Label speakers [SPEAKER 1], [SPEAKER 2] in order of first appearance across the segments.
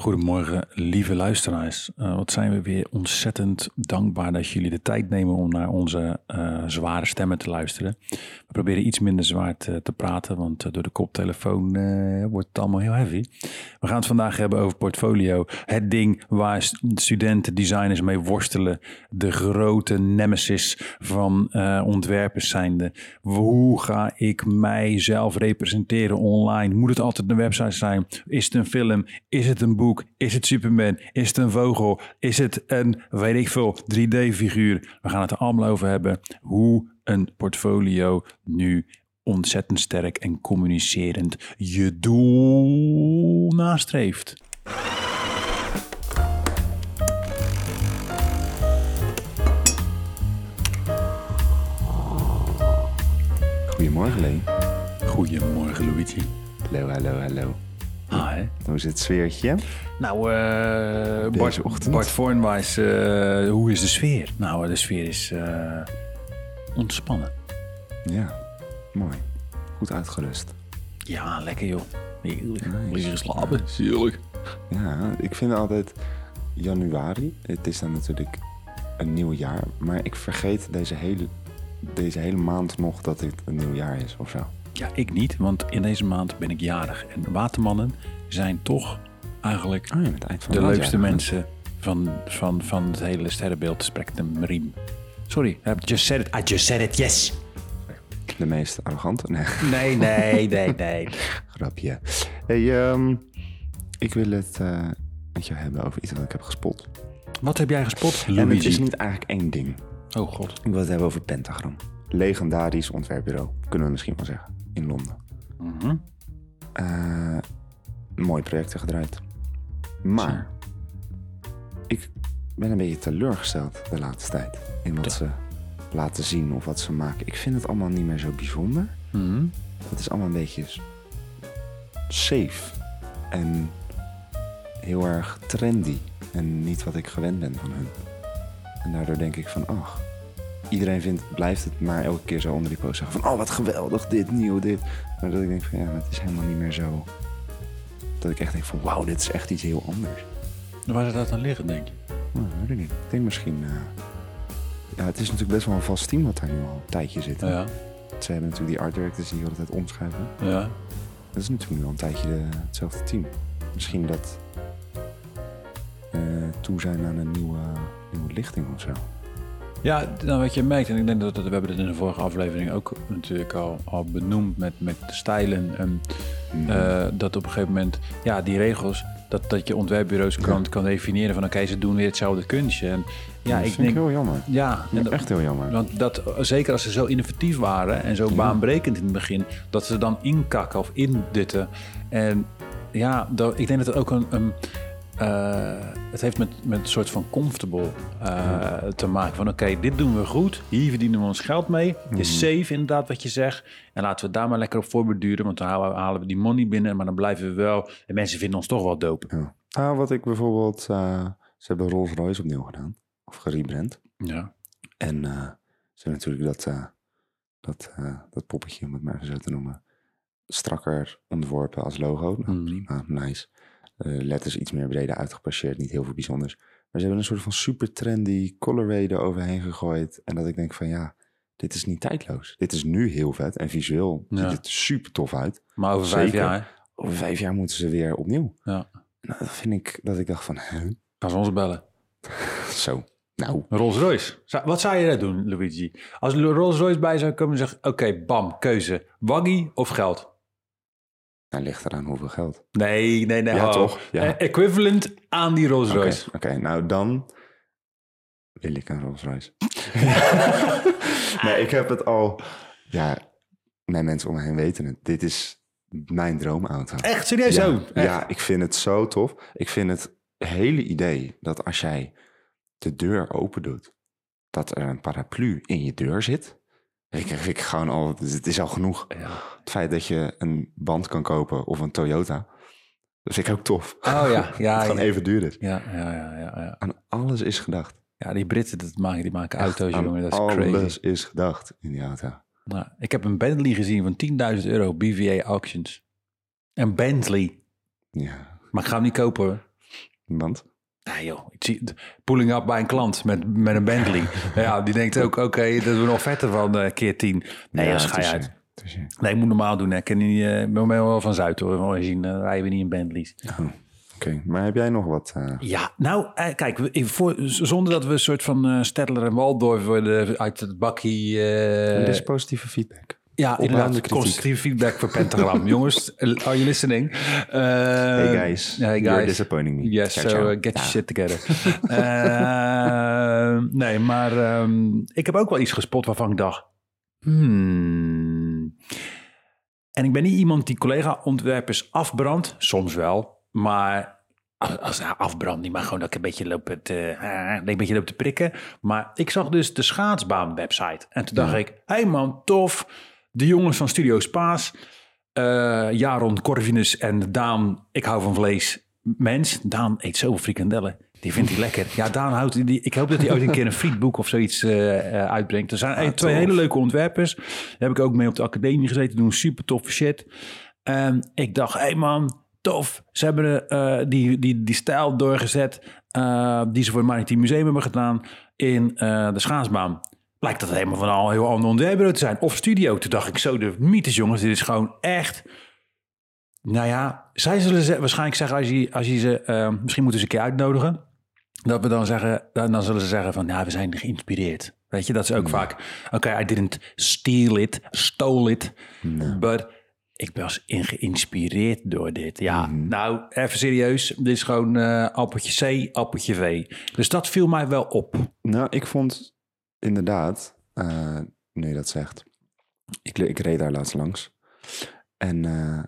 [SPEAKER 1] Goedemorgen, lieve luisteraars. Uh, wat zijn we weer ontzettend dankbaar dat jullie de tijd nemen om naar onze uh, zware stemmen te luisteren. We proberen iets minder zwaar te, te praten, want uh, door de koptelefoon wordt het allemaal heel heavy. We gaan het vandaag hebben over portfolio. Het ding waar studenten, designers mee worstelen. De grote nemesis van ontwerpers zijnde. Hoe ga ik mijzelf representeren online? Moet het altijd een website zijn? Is het een film? Is het een boek? Is het Superman? Is het een vogel? Is het een, weet ik veel, 3D-figuur? We gaan het er allemaal over hebben. Hoe een portfolio nu ontzettend sterk en communicerend je doel nastreeft.
[SPEAKER 2] Goedemorgen, Leen.
[SPEAKER 1] Goedemorgen, Luigi.
[SPEAKER 2] Hallo, hallo, hallo.
[SPEAKER 1] Hi.
[SPEAKER 2] Hoe is het sfeertje?
[SPEAKER 1] Nou, uh, Bart,
[SPEAKER 2] ochtend.
[SPEAKER 1] Bart Vornwijs, uh, hoe is de sfeer? Nou, de sfeer is uh, ontspannen.
[SPEAKER 2] Ja, mooi. Goed uitgerust.
[SPEAKER 1] Ja, lekker joh. Heerlijk. Lekker geslapen. Heerlijk.
[SPEAKER 2] Ja, ik vind altijd januari, het is dan natuurlijk een nieuw jaar, maar ik vergeet deze hele, deze hele maand nog dat dit een nieuw jaar is of zo.
[SPEAKER 1] Ja, ik niet, want in deze maand ben ik jarig. En watermannen zijn toch eigenlijk
[SPEAKER 2] oh,
[SPEAKER 1] de leukste mensen van, van, van het hele sterrenbeeld spectrum riem. Sorry, I just said it. I just said it, yes.
[SPEAKER 2] De meest arrogante? Nee,
[SPEAKER 1] nee, nee, nee. nee.
[SPEAKER 2] Grapje. Hey, um, ik wil het uh, met jou hebben over iets wat ik heb gespot.
[SPEAKER 1] Wat heb jij gespot,
[SPEAKER 2] Luigi? En het is niet eigenlijk één ding.
[SPEAKER 1] Oh god.
[SPEAKER 2] Ik wil het hebben over Pentagram. Legendarisch ontwerpbureau, kunnen we misschien wel zeggen in Londen.
[SPEAKER 1] Mm -hmm.
[SPEAKER 2] uh, mooi projecten gedraaid. Maar ik ben een beetje teleurgesteld de laatste tijd in wat ze laten zien of wat ze maken. Ik vind het allemaal niet meer zo bijzonder.
[SPEAKER 1] Mm -hmm.
[SPEAKER 2] Het is allemaal een beetje safe en heel erg trendy en niet wat ik gewend ben van hun. En daardoor denk ik van, ach, iedereen vindt, blijft het maar elke keer zo onder die post zeggen van... oh, wat geweldig, dit, nieuw, dit. Maar dat ik denk van, ja, het is helemaal niet meer zo... Dat ik echt denk van, wauw, dit is echt iets heel anders.
[SPEAKER 1] Waar zou dat dan liggen, denk je?
[SPEAKER 2] Nou, weet ik niet. Ik denk misschien... Uh... Ja, het is natuurlijk best wel een vast team wat daar nu al een tijdje zit.
[SPEAKER 1] Ja.
[SPEAKER 2] Ze hebben natuurlijk die art directors die altijd omschrijven.
[SPEAKER 1] Ja.
[SPEAKER 2] Dat is natuurlijk nu al een tijdje de, hetzelfde team. Misschien dat... Uh, toe zijn aan een nieuwe, nieuwe lichting of zo.
[SPEAKER 1] Ja, nou wat je merkt, en ik denk dat, dat we hebben het in de vorige aflevering ook natuurlijk al, al benoemd met, met de stijlen. En, uh, dat op een gegeven moment, ja, die regels, dat, dat je ontwerpbureaus kan, kan definiëren van oké, okay, ze doen weer hetzelfde kunstje. En, ja,
[SPEAKER 2] dat
[SPEAKER 1] ik
[SPEAKER 2] vind
[SPEAKER 1] denk,
[SPEAKER 2] ik heel jammer.
[SPEAKER 1] Ja,
[SPEAKER 2] en dat, echt heel jammer.
[SPEAKER 1] Want dat, zeker als ze zo innovatief waren en zo ja. baanbrekend in het begin, dat ze dan inkakken of indutten. En ja, dat, ik denk dat het ook een, een uh, het heeft met, met een soort van comfortable uh, te maken. Van oké, okay, dit doen we goed. Hier verdienen we ons geld mee. Het is safe inderdaad wat je zegt. En laten we daar maar lekker op voorbeduren. Want dan halen we die money binnen. Maar dan blijven we wel... En mensen vinden ons toch wel dope.
[SPEAKER 2] Ja. Nou, wat ik bijvoorbeeld... Uh, ze hebben Rolls Royce opnieuw gedaan. Of gerebrand.
[SPEAKER 1] Ja.
[SPEAKER 2] En ze hebben natuurlijk dat, dat, dat poppetje, om het maar even zo te noemen... strakker ontworpen als logo. Nou,
[SPEAKER 1] mm.
[SPEAKER 2] prima, nice. Uh, letters iets meer breder uitgepasseerd, niet heel veel bijzonders. Maar ze hebben een soort van super trendy colorway eroverheen gegooid. En dat ik denk van ja, dit is niet tijdloos. Dit is nu heel vet en visueel
[SPEAKER 1] Ja.
[SPEAKER 2] ziet het super tof uit.
[SPEAKER 1] Maar over vijf jaar,
[SPEAKER 2] Over vijf jaar moeten ze weer opnieuw.
[SPEAKER 1] ja.
[SPEAKER 2] Nou, dat vind ik dat ik dacht van,
[SPEAKER 1] gaan ze ons bellen.
[SPEAKER 2] Zo, nou,
[SPEAKER 1] Rolls Royce. Wat zou je daar doen, Luigi? Als Rolls Royce bij zou komen en zeggen: Oké, bam, keuze. Waggy of geld?
[SPEAKER 2] Dan ligt eraan hoeveel geld.
[SPEAKER 1] Nee, nee, nee.
[SPEAKER 2] Ja,
[SPEAKER 1] ho.
[SPEAKER 2] toch? Ja.
[SPEAKER 1] Eh, equivalent aan die Rolls
[SPEAKER 2] Oké,
[SPEAKER 1] Royce.
[SPEAKER 2] oké, nou dan wil ik een Rolls Royce. nee, ik heb het al, ja, mijn mensen om me heen weten het. Dit is mijn droomauto.
[SPEAKER 1] Echt serieus
[SPEAKER 2] ja,
[SPEAKER 1] zo? Echt?
[SPEAKER 2] ja, ik vind het zo tof. Ik vind het hele idee dat als jij de deur open doet, dat er een paraplu in je deur zit. Ik, vind ik gewoon al, het is al genoeg.
[SPEAKER 1] Ja.
[SPEAKER 2] Het feit dat je een band kan kopen of een Toyota, dat vind ik ook tof.
[SPEAKER 1] Oh ja, ja.
[SPEAKER 2] het
[SPEAKER 1] ja,
[SPEAKER 2] gewoon even duur is.
[SPEAKER 1] ja, ja, ja, ja, ja.
[SPEAKER 2] Aan alles is gedacht.
[SPEAKER 1] Ja, die Britten dat maken, die maken auto's, jongen. Dat is
[SPEAKER 2] alles
[SPEAKER 1] crazy.
[SPEAKER 2] is gedacht in die auto.
[SPEAKER 1] Nou, ik heb een Bentley gezien van 10.000 euro, BVA Auctions. Een Bentley.
[SPEAKER 2] Ja.
[SPEAKER 1] Maar ik ga hem niet kopen hoor.
[SPEAKER 2] Want?
[SPEAKER 1] Nee joh, ik zie pulling up bij een klant met, met een Bentley. ja, die denkt ook, oké, dat we nog vetter van eh, keer tien. Nee, ja, ga je uit. Nee, ik moet normaal doen. hè. Ik ken eh, ik ben wel van Zuid hoor. Zien, dan rijden we niet in Bentleys.
[SPEAKER 2] Oh, Oké, maar heb jij nog wat? eh,
[SPEAKER 1] Ja, nou, eh, kijk, voor, zonder dat we een soort van eh Stedtler en Waldorf worden uit het bakkie. eh,
[SPEAKER 2] dit is positieve feedback.
[SPEAKER 1] Ja, inderdaad. Constructieve feedback voor Pentagram. Jongens, are you listening? Eh,
[SPEAKER 2] Hey guys,
[SPEAKER 1] Hey
[SPEAKER 2] you're
[SPEAKER 1] guys.
[SPEAKER 2] disappointing me.
[SPEAKER 1] Yes, so uh, get your shit together. Eh, nee, maar ehm, ik heb ook wel iets gespot waarvan ik dacht... Hmm. En ik ben niet iemand die collega-ontwerpers afbrandt. Soms wel, maar... Als, afbrandt, niet maar gewoon dat ik een beetje loop te, eh, een beetje loop te prikken. Maar ik zag dus de schaatsbaan-website. En toen dacht ik, hé hey man, tof. De jongens van Studio Spaas. eh Jaron Corvinus en Daan, ik hou van vlees, mens. Daan eet zoveel frikandellen. Die vindt hij lekker. Ja, Daan houdt die. Ik hoop dat hij ooit een keer een frietboek of zoiets eh, eh, uitbrengt. Er zijn eh, twee
[SPEAKER 2] tof.
[SPEAKER 1] hele leuke ontwerpers. Daar heb ik ook mee op de academie gezeten. Doen super toffe shit. En ik dacht, hé hey man, tof. Ze hebben die, die, die stijl doorgezet die ze voor het Maritiem Museum hebben gedaan in de schaatsbaan. Blijkt dat helemaal van al heel ander onderwerpen te zijn. Of studio. Toen dacht ik zo, de mythes jongens, dit is gewoon echt... Nou ja, zij zullen ze, waarschijnlijk zeggen als je, als je ze... eh, misschien moeten ze een keer uitnodigen. Dat we dan zeggen, dan, dan zullen ze zeggen van... Ja, we zijn geïnspireerd. Weet je, dat is ook vaak... Oké, I didn't steal it, stole it. But ik was in geïnspireerd door dit. Ja, nou, even serieus. Dit is gewoon eh appeltje C, appeltje V. Dus dat viel mij wel op.
[SPEAKER 2] Nou, ik vond inderdaad, eh nu je dat zegt, ik, ik reed daar laatst langs. En eh,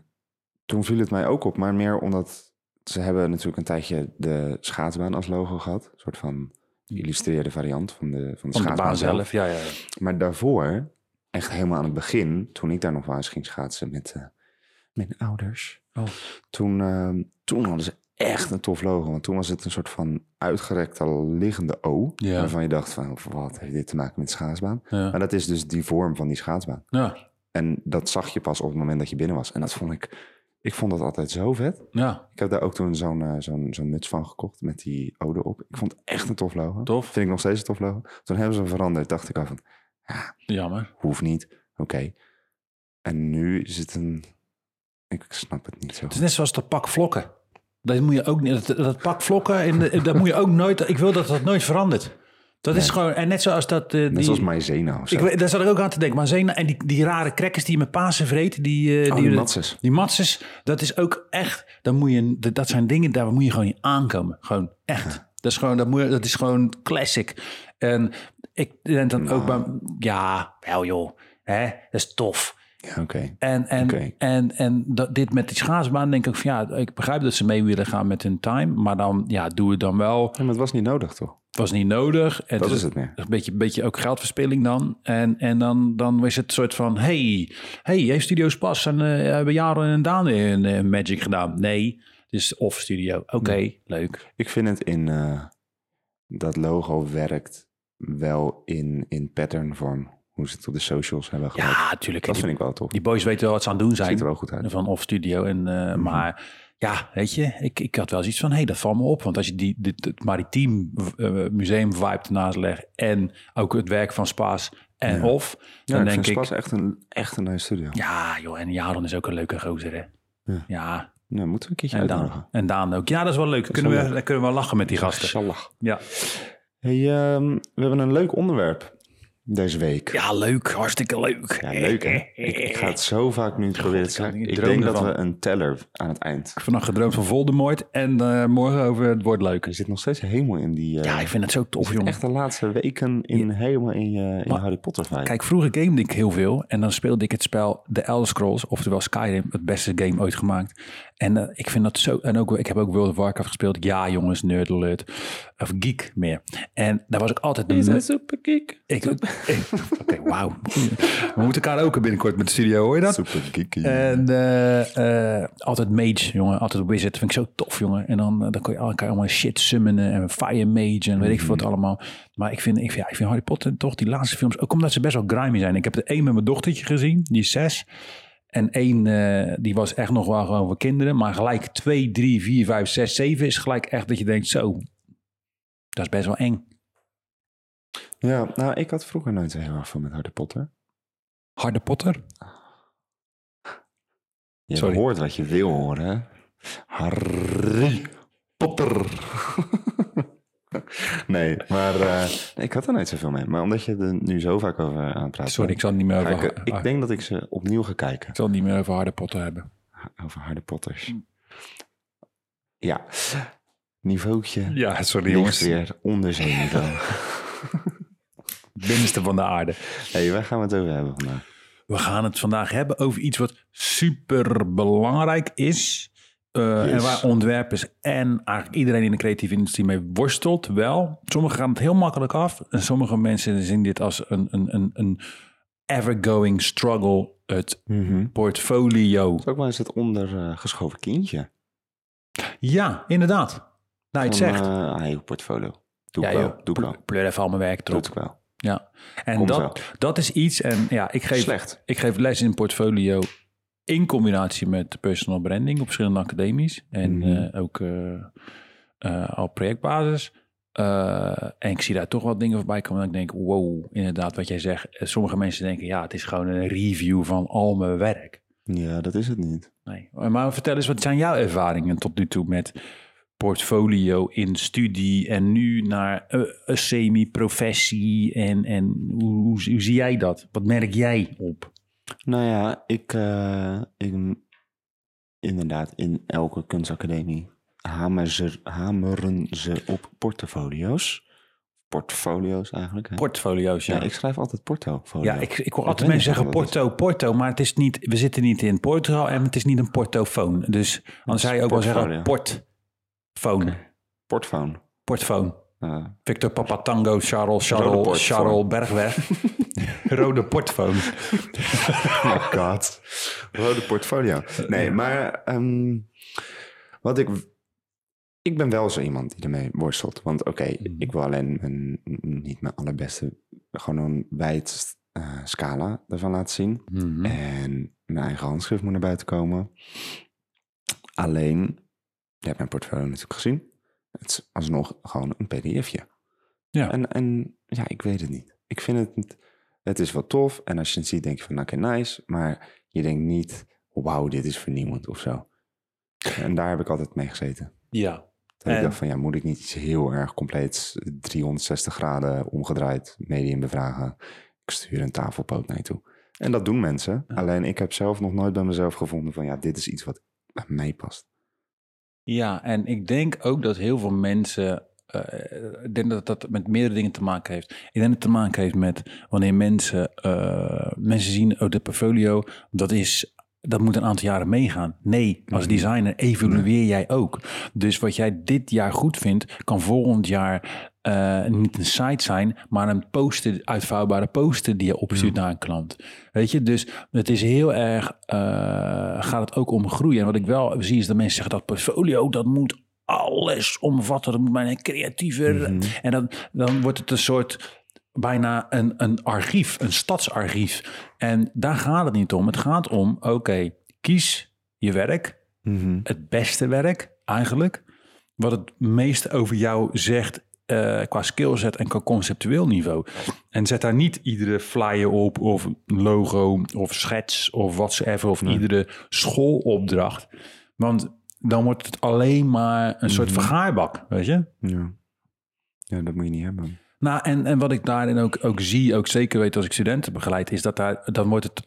[SPEAKER 2] toen viel het mij ook op, maar meer omdat ze hebben natuurlijk een tijdje de schaatsbaan als logo gehad. Een soort van geïllustreerde variant van de, van de
[SPEAKER 1] Van de
[SPEAKER 2] schaatsbaan
[SPEAKER 1] baan
[SPEAKER 2] zelf.
[SPEAKER 1] zelf, ja, ja.
[SPEAKER 2] Maar daarvoor, echt helemaal aan het begin, toen ik daar nog wel eens ging schaatsen met eh, mijn ouders.
[SPEAKER 1] Oh.
[SPEAKER 2] Toen, toen hadden ze echt een tof logo. Want toen was het een soort van uitgerekte liggende O.
[SPEAKER 1] Ja.
[SPEAKER 2] Waarvan je dacht van, wat heeft dit te maken met de schaatsbaan?
[SPEAKER 1] Ja.
[SPEAKER 2] Maar dat is dus die vorm van die schaatsbaan.
[SPEAKER 1] Ja,
[SPEAKER 2] En dat zag je pas op het moment dat je binnen was. En dat vond ik, ik vond dat altijd zo vet.
[SPEAKER 1] ja,
[SPEAKER 2] Ik heb daar ook toen zo'n eh, zo'n zo'n muts van gekocht met die O erop. Ik vond het echt een tof logo.
[SPEAKER 1] tof.
[SPEAKER 2] Vind ik nog steeds een tof logo. Toen hebben ze hem veranderd. Dacht ik al van,
[SPEAKER 1] Jammer.
[SPEAKER 2] hoeft niet. Oké. En nu is het een... Ik snap het niet zo.
[SPEAKER 1] Het is net zoals dat pak vlokken. Dat moet je ook niet. Dat, dat pak vlokken, in de, dat moet je ook nooit. Ik wil dat dat nooit verandert. Dat is gewoon. En net zoals dat. eh,
[SPEAKER 2] Net
[SPEAKER 1] die,
[SPEAKER 2] zoals Maizena of zo.
[SPEAKER 1] ik, weet- daar zat ik ook aan te denken. Maar Zena en die, die rare crackers die je met Pasen vreet. Die, eh,
[SPEAKER 2] Oh, die matses.
[SPEAKER 1] Die matses. Dat is ook echt. Dan moet je, dat- zijn dingen. Daar moet je gewoon niet aankomen. Gewoon echt. Dat is gewoon, dat, moet je, dat is gewoon classic. En ik denk dan ook bij. Ja, wel joh. Hè, dat is tof.
[SPEAKER 2] Ja, oké.
[SPEAKER 1] En, en, en, en dat, dit met die schaatsbaan denk ik van ja, ik begrijp dat ze mee willen gaan met hun time. Maar dan ja, doe het dan wel.
[SPEAKER 2] Ja, maar het was niet nodig, toch?
[SPEAKER 1] Het was niet nodig. En
[SPEAKER 2] Dat is het meer.
[SPEAKER 1] Een beetje, beetje ook geldverspilling dan. En, en dan, dan is het een soort van, hey, hey, heeft Studio's Pas en eh, hebben Jaren en Daan in eh, Magic gedaan? Nee, het is off studio. Oké, leuk.
[SPEAKER 2] Ik vind het in... eh, dat logo werkt wel in, in patternvorm. Hoe ze het op de socials hebben gedaan.
[SPEAKER 1] Ja, natuurlijk.
[SPEAKER 2] dat
[SPEAKER 1] die,
[SPEAKER 2] vind ik wel tof.
[SPEAKER 1] die boys weten wel wat ze aan het doen
[SPEAKER 2] Ziet
[SPEAKER 1] zijn.
[SPEAKER 2] er wel goed uit.
[SPEAKER 1] van off studio. En, eh, Maar ja, weet je, ik, ik had wel zoiets van, hé, hey, dat valt me op. Want als je die, dit, het maritiem eh, museum vibe ernaast legt en ook het werk van Spaas en
[SPEAKER 2] Ja.
[SPEAKER 1] Of,
[SPEAKER 2] Ja,
[SPEAKER 1] dan
[SPEAKER 2] ik
[SPEAKER 1] denk ik,
[SPEAKER 2] Spas echt een, echt een nice studio.
[SPEAKER 1] ja joh, en Jaron is ook een leuke gozer, hè.
[SPEAKER 2] Ja.
[SPEAKER 1] Ja,
[SPEAKER 2] Nou, moeten we een keertje
[SPEAKER 1] en Daan, en Daan ook. Ja, dat is wel leuk. Kunnen we, dan kunnen we wel lachen met die gasten.
[SPEAKER 2] Inshallah.
[SPEAKER 1] Ja.
[SPEAKER 2] Hey, ehm, we hebben een leuk onderwerp deze week.
[SPEAKER 1] ja, leuk. Hartstikke leuk.
[SPEAKER 2] Ja, leuk hè? Ik, ik ga het zo vaak nu proberen te
[SPEAKER 1] ik
[SPEAKER 2] zeggen.
[SPEAKER 1] kan- ik
[SPEAKER 2] Ik
[SPEAKER 1] droom
[SPEAKER 2] denk dat we een teller aan het eind.
[SPEAKER 1] Ik heb vannacht gedroomd van Voldemort en eh, morgen over het wordt leuk.
[SPEAKER 2] Er zit nog steeds helemaal in die... eh,
[SPEAKER 1] Ja, ik vind het zo
[SPEAKER 2] je
[SPEAKER 1] tof, jongen.
[SPEAKER 2] echt de laatste weken in, helemaal in je, in je
[SPEAKER 1] Maar-
[SPEAKER 2] Harry Potter vibe.
[SPEAKER 1] Kijk, vroeger gamede ik heel veel. En dan speelde ik het spel The Elder Scrolls, oftewel Skyrim, het beste game ooit gemaakt. En eh, ik vind dat zo... En ook, ik heb ook World of Warcraft gespeeld. Ja, jongens, nerd alert. Of geek meer. En daar was ik altijd... de me-
[SPEAKER 2] super geek.
[SPEAKER 1] ik, ik- Oké, wauw. We moeten elkaar ook binnenkort met de studio, hoor je dat?
[SPEAKER 2] Super.
[SPEAKER 1] En eh, eh, altijd mage, jongen. Altijd wizard. Vind ik zo tof, jongen. En dan, dan kon je elkaar allemaal shit summonen. En fire mage en weet ik veel wat allemaal. Maar ik vind, ik, vind- ja, ik vind Harry Potter toch, die laatste films... Ook omdat ze best wel grimy zijn. Ik heb er één met mijn dochtertje gezien. Die is zes. En één, eh, die was echt nog wel gewoon voor kinderen. Maar gelijk twee, drie, vier, vijf, zes, zeven is gelijk echt dat je denkt, zo, dat is best wel eng.
[SPEAKER 2] Ja, nou, ik had vroeger nooit zo heel erg van met Harry Potter.
[SPEAKER 1] Harry Potter?
[SPEAKER 2] Je
[SPEAKER 1] Sorry.
[SPEAKER 2] hoort wat je wil horen. hè? Harry Potter. nee, maar eh, nee, ik had er nooit zoveel mee. Maar omdat je er nu zo vaak over aan het praten
[SPEAKER 1] Sorry, ik zal het niet meer over,
[SPEAKER 2] ik, ik denk dat ik ze opnieuw ga kijken.
[SPEAKER 1] ik zal het niet meer over Harry Potter hebben.
[SPEAKER 2] Over Harry Potters. Ja, niveautje
[SPEAKER 1] Ja, sorry
[SPEAKER 2] ligt
[SPEAKER 1] jongens.
[SPEAKER 2] weer onder zeeniveau.
[SPEAKER 1] Binnenste van de aarde.
[SPEAKER 2] hey, waar gaan we het over hebben vandaag?
[SPEAKER 1] We gaan het vandaag hebben over iets wat super belangrijk is. Eh,
[SPEAKER 2] Yes.
[SPEAKER 1] En waar ontwerpers en eigenlijk iedereen in de creatieve industrie mee worstelt. Wel, sommigen gaan het heel makkelijk af. En sommige mensen zien dit als een, een, een, een ever-going struggle. Het portfolio.
[SPEAKER 2] Het is ook wel eens het ondergeschoven kindje.
[SPEAKER 1] Ja, inderdaad. Nou, je het zegt.
[SPEAKER 2] eh, ah, je portfolio. Doe
[SPEAKER 1] ja,
[SPEAKER 2] ik wel,
[SPEAKER 1] joh,
[SPEAKER 2] doe ik wel.
[SPEAKER 1] pl- pleur even al mijn werk
[SPEAKER 2] Doe
[SPEAKER 1] erop.
[SPEAKER 2] ik wel.
[SPEAKER 1] Ja. En
[SPEAKER 2] Komt
[SPEAKER 1] dat,
[SPEAKER 2] wel.
[SPEAKER 1] dat is iets. En ja, ik geef,
[SPEAKER 2] Slecht.
[SPEAKER 1] ik geef les in portfolio in combinatie met personal branding op verschillende academies. En
[SPEAKER 2] Mhm.
[SPEAKER 1] eh, ook eh, eh, op projectbasis. Eh, en ik zie daar toch wat dingen voorbij komen. Dat ik denk, wow, inderdaad, wat jij zegt. Sommige mensen denken, ja, het is gewoon een review van al mijn werk.
[SPEAKER 2] Ja, dat is het niet.
[SPEAKER 1] Nee. Maar vertel eens, wat zijn jouw ervaringen tot nu toe met portfolio in studie en nu naar een semi-professie? En, en hoe, hoe, hoe zie jij dat? Wat merk jij op?
[SPEAKER 2] Nou ja, ik, eh, ik inderdaad, in elke kunstacademie hameren ze, hameren ze op portfolio's. Portfolio's eigenlijk. Hè?
[SPEAKER 1] Portfolio's, ja.
[SPEAKER 2] ja, ik schrijf altijd portofolio.
[SPEAKER 1] Ja, ik, ik hoor altijd mensen zeggen. Porto, Porto, maar het is niet, we zitten niet in Portugal en het is niet een portofoon. Dus dan zou je ook wel zeggen portfoon,
[SPEAKER 2] Portphone.
[SPEAKER 1] portfoon.
[SPEAKER 2] Eh,
[SPEAKER 1] Victor Papatango, Charles, Charles. Charles Bergweg. Rode portfoon.
[SPEAKER 2] oh god. Rode portfolio. Nee, maar ehm, wat ik... Ik ben wel zo iemand die ermee worstelt. Want oké,
[SPEAKER 1] Mhm.
[SPEAKER 2] ik wil alleen mijn, niet mijn allerbeste... Gewoon een wijd eh, scala ervan laten zien.
[SPEAKER 1] Mhm.
[SPEAKER 2] En mijn eigen handschrift moet naar buiten komen. Alleen, je hebt mijn portfolio natuurlijk gezien. Het is alsnog gewoon een pdfje.
[SPEAKER 1] Ja.
[SPEAKER 2] En, en ja, ik weet het niet. Ik vind het niet... Het is wel tof. En als je het ziet, denk je van, oké, nice. Maar je denkt niet, wauw, dit is vernieuwend of zo. En daar heb ik altijd mee gezeten.
[SPEAKER 1] Ja.
[SPEAKER 2] Dat ik
[SPEAKER 1] En-
[SPEAKER 2] dacht van, ja, moet ik niet iets heel erg compleet 360 graden omgedraaid medium bevragen? Ik stuur een tafelpoot naar je toe. En dat doen mensen.
[SPEAKER 1] Ja.
[SPEAKER 2] Alleen ik heb zelf nog nooit bij mezelf gevonden van, ja, dit is iets wat bij mij past.
[SPEAKER 1] Ja, en ik denk ook dat heel veel mensen. eh, ik denk dat dat met meerdere dingen te maken heeft. Ik denk dat het te maken heeft met wanneer mensen, eh, mensen zien, oh, de portfolio, dat is. Dat moet een aantal jaren meegaan. Nee, als designer evolueer jij ook. Dus wat jij dit jaar goed vindt, kan volgend jaar eh, niet een site zijn, maar een poster, uitvouwbare poster die je opstuurt naar een klant. Weet je, dus het is heel erg, eh, gaat het ook om groei. En wat ik wel zie is dat mensen zeggen dat portfolio, dat moet alles omvatten. Dat moet mijn creatiever.
[SPEAKER 2] Mhm.
[SPEAKER 1] En dan, dan wordt het een soort bijna een, een archief, een stadsarchief. En daar gaat het niet om. Het gaat om, oké, kies je werk, het beste werk eigenlijk. Wat het meest over jou zegt eh, qua skillset en qua conceptueel niveau. En zet daar niet iedere flyer op of logo of schets of whatsoever of
[SPEAKER 2] Nee.
[SPEAKER 1] iedere schoolopdracht. Want dan wordt het alleen maar een soort
[SPEAKER 2] Mhm.
[SPEAKER 1] vergaarbak, weet je?
[SPEAKER 2] Ja. ja, dat moet je niet hebben.
[SPEAKER 1] Nou, en, en wat ik daarin ook, ook zie, ook zeker weet als ik studenten begeleid, is dat daar, dan wordt het,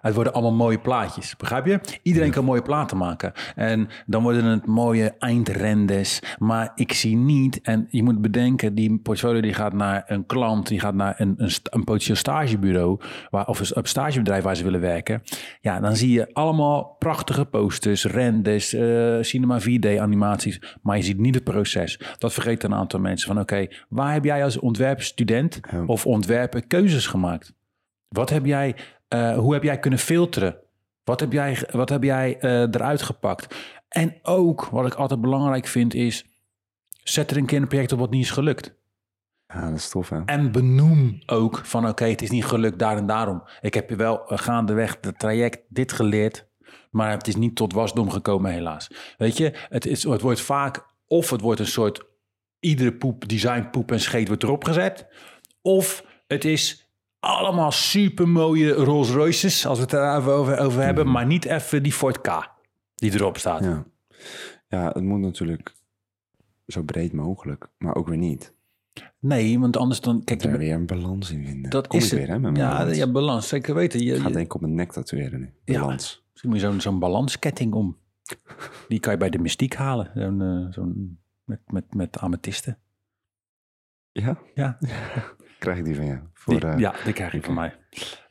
[SPEAKER 1] het worden allemaal mooie plaatjes. Begrijp je? Iedereen kan mooie platen maken. En dan worden het mooie eindrendes. Maar ik zie niet, en je moet bedenken, die portfolio die gaat naar een klant, die gaat naar een, een, een potentieel stagebureau, waar, of een, stagebedrijf waar ze willen werken. Ja, dan zie je allemaal prachtige posters, renders, eh, cinema 4D animaties. Maar je ziet niet het proces. Dat vergeet een aantal mensen van, oké, waar heb jij als ontwerpstudent of ontwerper keuzes gemaakt? Wat heb jij, eh, hoe heb jij kunnen filteren? Wat heb jij, wat heb jij eh, eruit gepakt? En ook, wat ik altijd belangrijk vind, is... zet er een keer een project op wat niet is gelukt.
[SPEAKER 2] Ja, dat is tof, hè?
[SPEAKER 1] En benoem ook van oké, het is niet gelukt daar en daarom. Ik heb je wel eh, gaandeweg het traject dit geleerd, maar het is niet tot wasdom gekomen helaas. Weet je, het, is, het wordt vaak of het wordt een soort iedere poep, design poep en scheet wordt erop gezet. Of het is allemaal super mooie Rolls Royces, als we het er even over, over hebben, maar niet even die Ford K die erop staat.
[SPEAKER 2] Ja. ja, het moet natuurlijk zo breed mogelijk, maar ook weer niet.
[SPEAKER 1] Nee, want anders dan... Kijk,
[SPEAKER 2] Er weer een balans in vinden.
[SPEAKER 1] dat
[SPEAKER 2] Kom
[SPEAKER 1] is
[SPEAKER 2] weer, hè, met
[SPEAKER 1] ja,
[SPEAKER 2] balans.
[SPEAKER 1] ja, balans, zeker weten. Je,
[SPEAKER 2] Ik ga
[SPEAKER 1] je-
[SPEAKER 2] denk ik op mijn nek tatoeëren nu.
[SPEAKER 1] Ja.
[SPEAKER 2] Balans.
[SPEAKER 1] Misschien moet je zo'n zo'n balansketting om. Die kan je bij de mystiek halen. Zo'n, eh, met, met, met amethysten.
[SPEAKER 2] Ja?
[SPEAKER 1] Ja,
[SPEAKER 2] Krijg ik die van jou? Voor,
[SPEAKER 1] die,
[SPEAKER 2] eh,
[SPEAKER 1] ja, die krijg je van mij.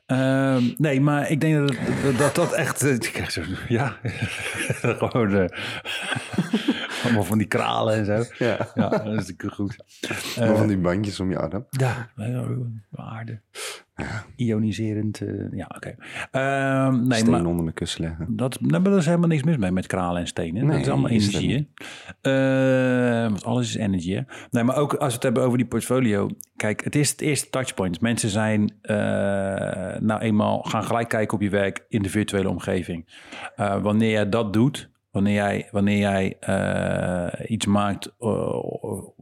[SPEAKER 1] Ehm, nee, maar ik denk dat dat, dat, dat echt... eh, ik krijg zo, ja, gewoon eh, allemaal van die kralen en zo.
[SPEAKER 2] Ja.
[SPEAKER 1] Ja, dat is natuurlijk goed. Eh,
[SPEAKER 2] van die bandjes om je arm.
[SPEAKER 1] Ja, aarde. Ioniserend. eh, ja, oké. Ehm, nee,
[SPEAKER 2] Steen
[SPEAKER 1] maar
[SPEAKER 2] onder mijn kussen leggen.
[SPEAKER 1] dat, daar is helemaal niks mis mee met kralen en stenen. dat is allemaal
[SPEAKER 2] is
[SPEAKER 1] energie. hè? Eh, want alles is energie. Hè? Nee, maar ook als we het hebben over die portfolio. Kijk, het is het eerste touchpoint. Mensen zijn eh, nou eenmaal gaan gelijk kijken op je werk in de virtuele omgeving. Eh, wanneer jij dat doet, wanneer jij, wanneer jij eh, iets maakt eh,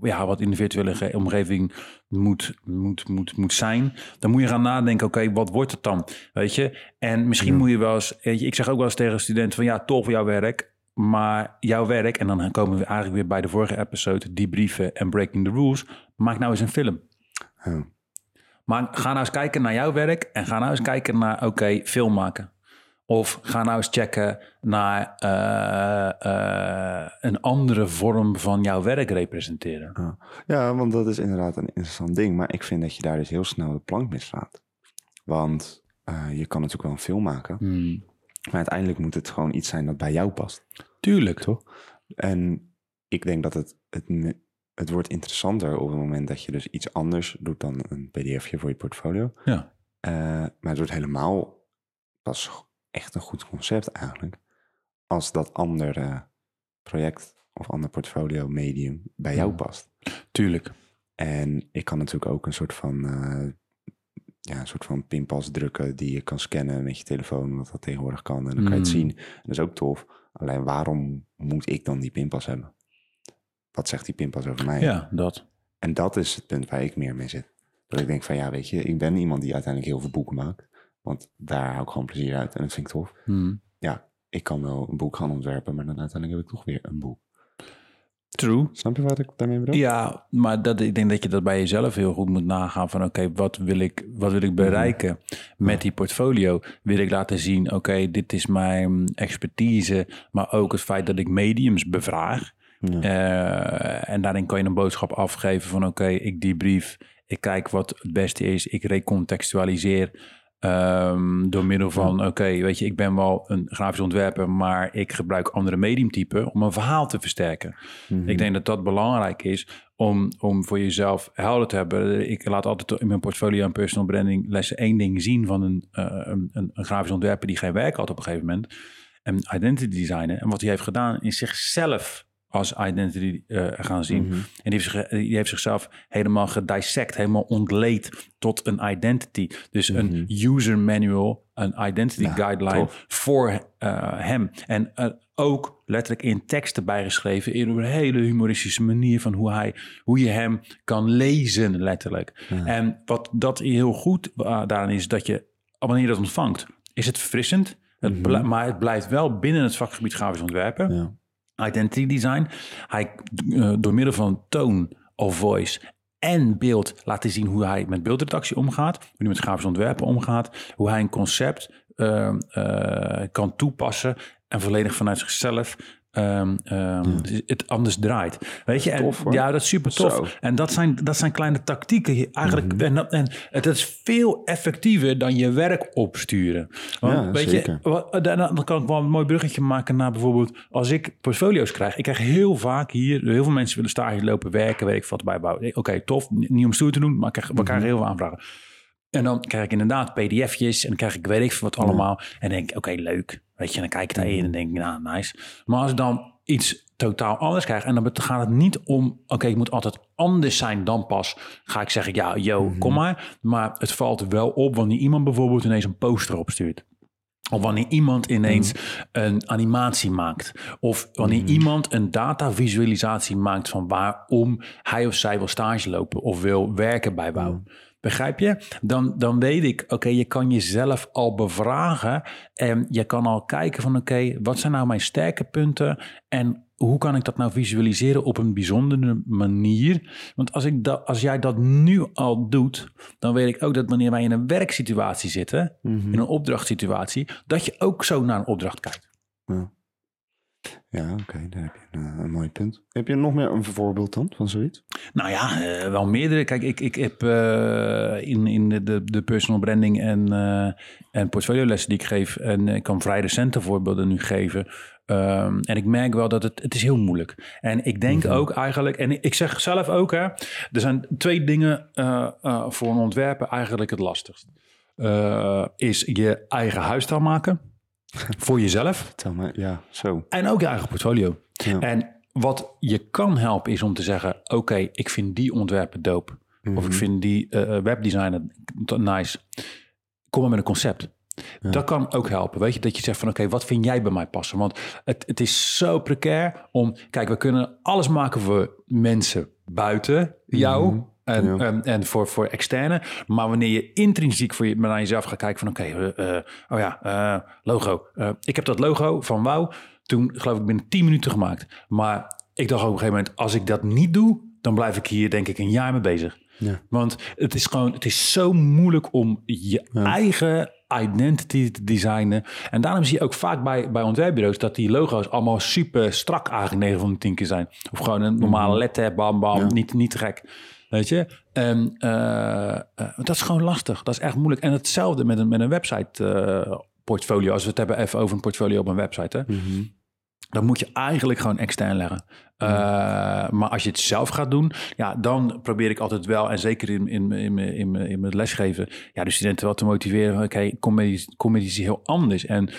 [SPEAKER 1] ja, wat in de virtuele ge- omgeving moet, moet, moet, moet zijn, dan moet je gaan nadenken, oké, wat wordt het dan? Weet je? En misschien moet je wel eens, weet je, ik zeg ook wel eens tegen studenten van ja, tof jouw werk, maar jouw werk, en dan komen we eigenlijk weer bij de vorige episode, debriefen en breaking the rules, maak nou eens een film. Maar ga nou eens kijken naar jouw werk en ga nou eens kijken naar, oké, film maken. Of ga nou eens checken naar eh, eh, een andere vorm van jouw werk representeren.
[SPEAKER 2] Ja. ja, want dat is inderdaad een interessant ding. Maar ik vind dat je daar dus heel snel de plank mislaat. Want eh, je kan natuurlijk wel een film maken.
[SPEAKER 1] Hmm.
[SPEAKER 2] Maar uiteindelijk moet het gewoon iets zijn dat bij jou past.
[SPEAKER 1] Tuurlijk, toch?
[SPEAKER 2] En ik denk dat het, het, het wordt interessanter op het moment dat je dus iets anders doet dan een pdfje voor je portfolio.
[SPEAKER 1] Ja.
[SPEAKER 2] Maar het wordt helemaal pas echt een goed concept eigenlijk. Als dat andere project of ander portfolio medium bij jou
[SPEAKER 1] Ja.
[SPEAKER 2] past.
[SPEAKER 1] Tuurlijk.
[SPEAKER 2] En ik kan natuurlijk ook een soort van, eh, ja, een soort van pinpas drukken die je kan scannen met je telefoon, omdat dat tegenwoordig kan. En dan kan je het
[SPEAKER 1] Mm.
[SPEAKER 2] zien. Dat is ook tof. Alleen waarom moet ik dan die pinpas hebben? Wat zegt die pinpas over mij?
[SPEAKER 1] Ja, dat.
[SPEAKER 2] En dat is het punt waar ik meer mee zit. Dat ik denk van ja, weet je, ik ben iemand die uiteindelijk heel veel boeken maakt. Want daar hou ik gewoon plezier uit en dat vind ik tof.
[SPEAKER 1] Hmm.
[SPEAKER 2] Ja, ik kan wel een boek gaan ontwerpen, maar dan uiteindelijk heb ik toch weer een boek.
[SPEAKER 1] True.
[SPEAKER 2] Snap je wat ik daarmee bedoel?
[SPEAKER 1] Ja, maar dat, ik denk dat je dat bij jezelf heel goed moet nagaan van oké, wat wil ik, wat wil ik bereiken met die portfolio? Wil ik laten zien, oké, dit is mijn expertise, maar ook het feit dat ik mediums bevraag.
[SPEAKER 2] Ja.
[SPEAKER 1] Eh, en daarin kan je een boodschap afgeven van oké, ik debrief, ik kijk wat het beste is, ik recontextualiseer ehm, door middel van oké, weet je, ik ben wel een grafisch ontwerper, maar ik gebruik andere mediumtypen om een verhaal te versterken.
[SPEAKER 2] Mhm.
[SPEAKER 1] Ik denk dat dat belangrijk is om, om voor jezelf helder te hebben. Ik laat altijd in mijn portfolio en personal branding lessen één ding zien van een, eh, een, een, een grafisch ontwerper die geen werk had op een gegeven moment. En identity designer. En wat hij heeft gedaan is zichzelf als identity eh, gaan zien.
[SPEAKER 2] Mhm.
[SPEAKER 1] En die heeft, zich, die heeft zichzelf helemaal gedissect, helemaal ontleed tot een identity. Dus een user manual, een identity
[SPEAKER 2] Ja,
[SPEAKER 1] guideline
[SPEAKER 2] tof.
[SPEAKER 1] voor eh, hem. En eh, ook letterlijk in teksten bijgeschreven in een hele humoristische manier van hoe, hij, hoe je hem kan lezen, letterlijk. En wat dat heel goed daaraan is, dat je, wanneer je dat ontvangt, is het verfrissend. Het bl- maar het blijft wel binnen het vakgebied grafisch ontwerpen
[SPEAKER 2] Ja.
[SPEAKER 1] Identity design. Hij eh, door middel van toon of voice en beeld laten zien hoe hij met beeldredactie omgaat, hoe hij met grafisch ontwerpen omgaat, hoe hij een concept eh, eh, kan toepassen en volledig vanuit zichzelf ehm, ehm, het anders draait. Weet je, en,
[SPEAKER 2] Tof, hoor.
[SPEAKER 1] ja, dat is super tof.
[SPEAKER 2] Zo.
[SPEAKER 1] En dat zijn, dat zijn kleine tactieken. Eigenlijk, en, dat- en het is veel effectiever dan je werk opsturen. Want,
[SPEAKER 2] Ja,
[SPEAKER 1] weet
[SPEAKER 2] zeker.
[SPEAKER 1] je, wat- dan, dan kan ik wel een mooi bruggetje maken naar bijvoorbeeld als ik portfolio's krijg. Ik krijg heel vaak hier, heel veel mensen willen stage lopen, werken, weet ik wat bijbouwen. Oké, tof, niet om stoer te doen, maar ik krijg, we krijgen heel veel aanvragen. En dan krijg ik inderdaad pdf'jes en dan krijg ik weet ik wat allemaal. En denk oké, leuk. Weet je, dan kijk ik daarin en denk ik, nou, nice. Maar als ik dan iets totaal anders krijgen. En dan gaat het niet om, oké, het moet altijd anders zijn dan pas. Ga ik zeggen, ja, yo, kom maar. Maar het valt wel op wanneer iemand bijvoorbeeld ineens een poster opstuurt. Of wanneer iemand ineens een animatie maakt. Of wanneer iemand een datavisualisatie maakt van waarom hij of zij wil stage lopen of wil werken bij Wouw. Begrijp je? Dan, dan weet ik, oké, je kan jezelf al bevragen en je kan al kijken van, oké, wat zijn nou mijn sterke punten en hoe kan ik dat nou visualiseren op een bijzondere manier? Want als, ik dat, als jij dat nu al doet, dan weet ik ook dat wanneer wij in een werksituatie zitten, in een opdrachtsituatie, dat je ook zo naar een opdracht kijkt.
[SPEAKER 2] Ja, ja oké, daar heb je een, eh, een mooi punt. Heb je nog meer een voorbeeld dan van zoiets?
[SPEAKER 1] Nou ja, eh, wel meerdere. Kijk, ik, ik heb eh, in, in de, de, de personal branding en, eh en portfoliolessen die ik geef, en ik kan vrij recente voorbeelden nu geven. Ehm, en ik merk wel dat het, het is heel moeilijk. En ik denk ook eigenlijk, en ik zeg zelf ook, hè, er zijn twee dingen voor een ontwerper eigenlijk het lastigst. Is je eigen huisstijl maken voor jezelf.
[SPEAKER 2] Ja, zo.
[SPEAKER 1] En ook je eigen portfolio.
[SPEAKER 2] Ja.
[SPEAKER 1] En wat je kan helpen is om te zeggen: Oké, ik vind die ontwerper dope. Of ik vind die eh, webdesigner nice. Kom maar met een concept. Dat kan ook helpen. Weet je, dat je zegt van oké, wat vind jij bij mij passen? Want het, het is zo precair om. Kijk, we kunnen alles maken voor mensen buiten jou. En,
[SPEAKER 2] Ja.
[SPEAKER 1] en, en voor, voor externe. Maar wanneer je intrinsiek voor je, naar jezelf gaat kijken van oké, eh, eh, oh ja, eh, logo. Ik heb dat logo van Wauw toen geloof ik binnen 10 minuten gemaakt. Maar ik dacht op een gegeven moment, als ik dat niet doe, dan blijf ik hier denk ik een jaar mee bezig.
[SPEAKER 2] Ja.
[SPEAKER 1] Want het is gewoon, het is zo moeilijk om je eigen identity te designen. En daarom zie je ook vaak bij, bij ontwerpbureaus dat die logo's allemaal super strak eigenlijk 9 van de 10 keer zijn. Of gewoon een normale letter, bam bam,
[SPEAKER 2] Ja.
[SPEAKER 1] niet, niet te gek. Weet je? En eh, eh, dat is gewoon lastig. Dat is echt moeilijk. En hetzelfde met een, met een website eh, portfolio. Als we het hebben even over een portfolio op een website. Hè? Dan moet je eigenlijk gewoon extern leggen. Uh, maar als je het zelf gaat doen, ja, dan probeer ik altijd wel, en zeker in, in, in, in, in, mijn lesgeven, ja, de studenten wel te motiveren. Oké, iets- kom met iets heel anders. En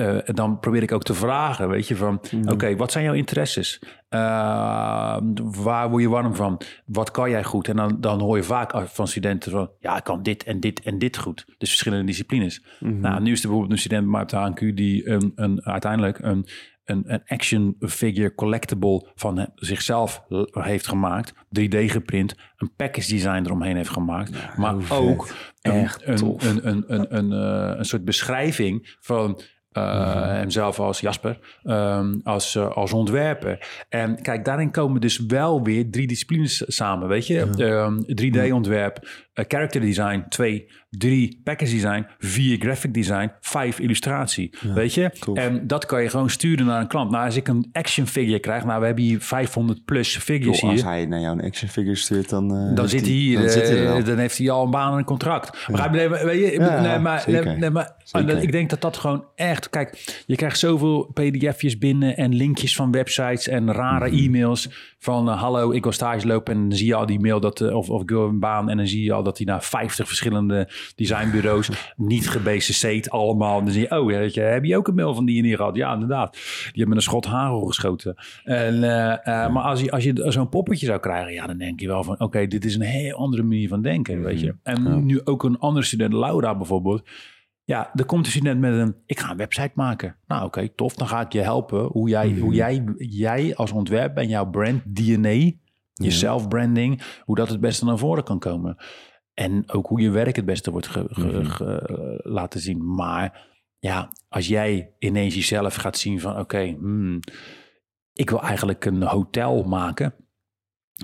[SPEAKER 1] uh, dan probeer ik ook te vragen, weet je, van oké, wat zijn jouw interesses? Uh, waar word je warm van? Wat kan jij goed? En dan, dan hoor je vaak van studenten van, ja, ik kan dit en dit en dit goed. Dus verschillende disciplines. Nou, nu is er bijvoorbeeld een student bij op de HNQ die een, een, uiteindelijk een, een, een action figure collectible van zichzelf heeft gemaakt. 3D geprint. Een package design eromheen heeft gemaakt. maar ook een, een, een, een, een, een, eh, een soort beschrijving van... uh, hemzelf als Jasper, um, als, uh, als ontwerper. En kijk, daarin komen dus wel weer drie disciplines samen, weet je. Um, 3D-ontwerp, uh, character design, twee, drie, package design, vier, graphic design, vijf, illustratie, weet je.
[SPEAKER 2] tof.
[SPEAKER 1] En dat kan je gewoon sturen naar een klant. Nou, als ik een action figure krijg, nou, we hebben hier 500 plus figures
[SPEAKER 2] Joh,
[SPEAKER 1] hier.
[SPEAKER 2] als hij naar jou een action figure stuurt, dan... uh,
[SPEAKER 1] Dan zit hij hier,
[SPEAKER 2] dan, zit hij
[SPEAKER 1] eh,
[SPEAKER 2] wel.
[SPEAKER 1] dan heeft hij al een baan en een contract. Begrijp je? Nee, weet je,
[SPEAKER 2] Ja,
[SPEAKER 1] nee, maar, nee, nee, maar ik denk dat dat gewoon echt... Kijk, je krijgt zoveel pdf'jes binnen en linkjes van websites en rare
[SPEAKER 2] Mhm.
[SPEAKER 1] e-mails van... eh, hallo, ik wil stage lopen en dan zie je al die mail dat... eh, of, of ik wil een baan en dan zie je al dat hij naar 50 verschillende designbureaus... niet gebc'd allemaal. En dan zie je, oh, weet je, heb je ook een mail van die en die gehad? Ja, inderdaad. Die hebben een schot hagel geschoten. En, eh, Maar als je, als je zo'n poppetje zou krijgen, ja, dan denk je wel van... oké, dit is een heel andere manier van denken, weet je. En nu ook een andere student, Laura bijvoorbeeld... Ja, er komt een student met een, ik ga een website maken. Nou oké, tof, dan ga ik je helpen hoe jij, hoe jij, jij als ontwerper en jouw brand DNA, je self-branding, hoe dat het beste naar voren kan komen. En ook hoe je werk het beste wordt ge, ge- ge- laten zien. Maar ja, als jij ineens jezelf gaat zien van oké, hmm, ik wil eigenlijk een hotel maken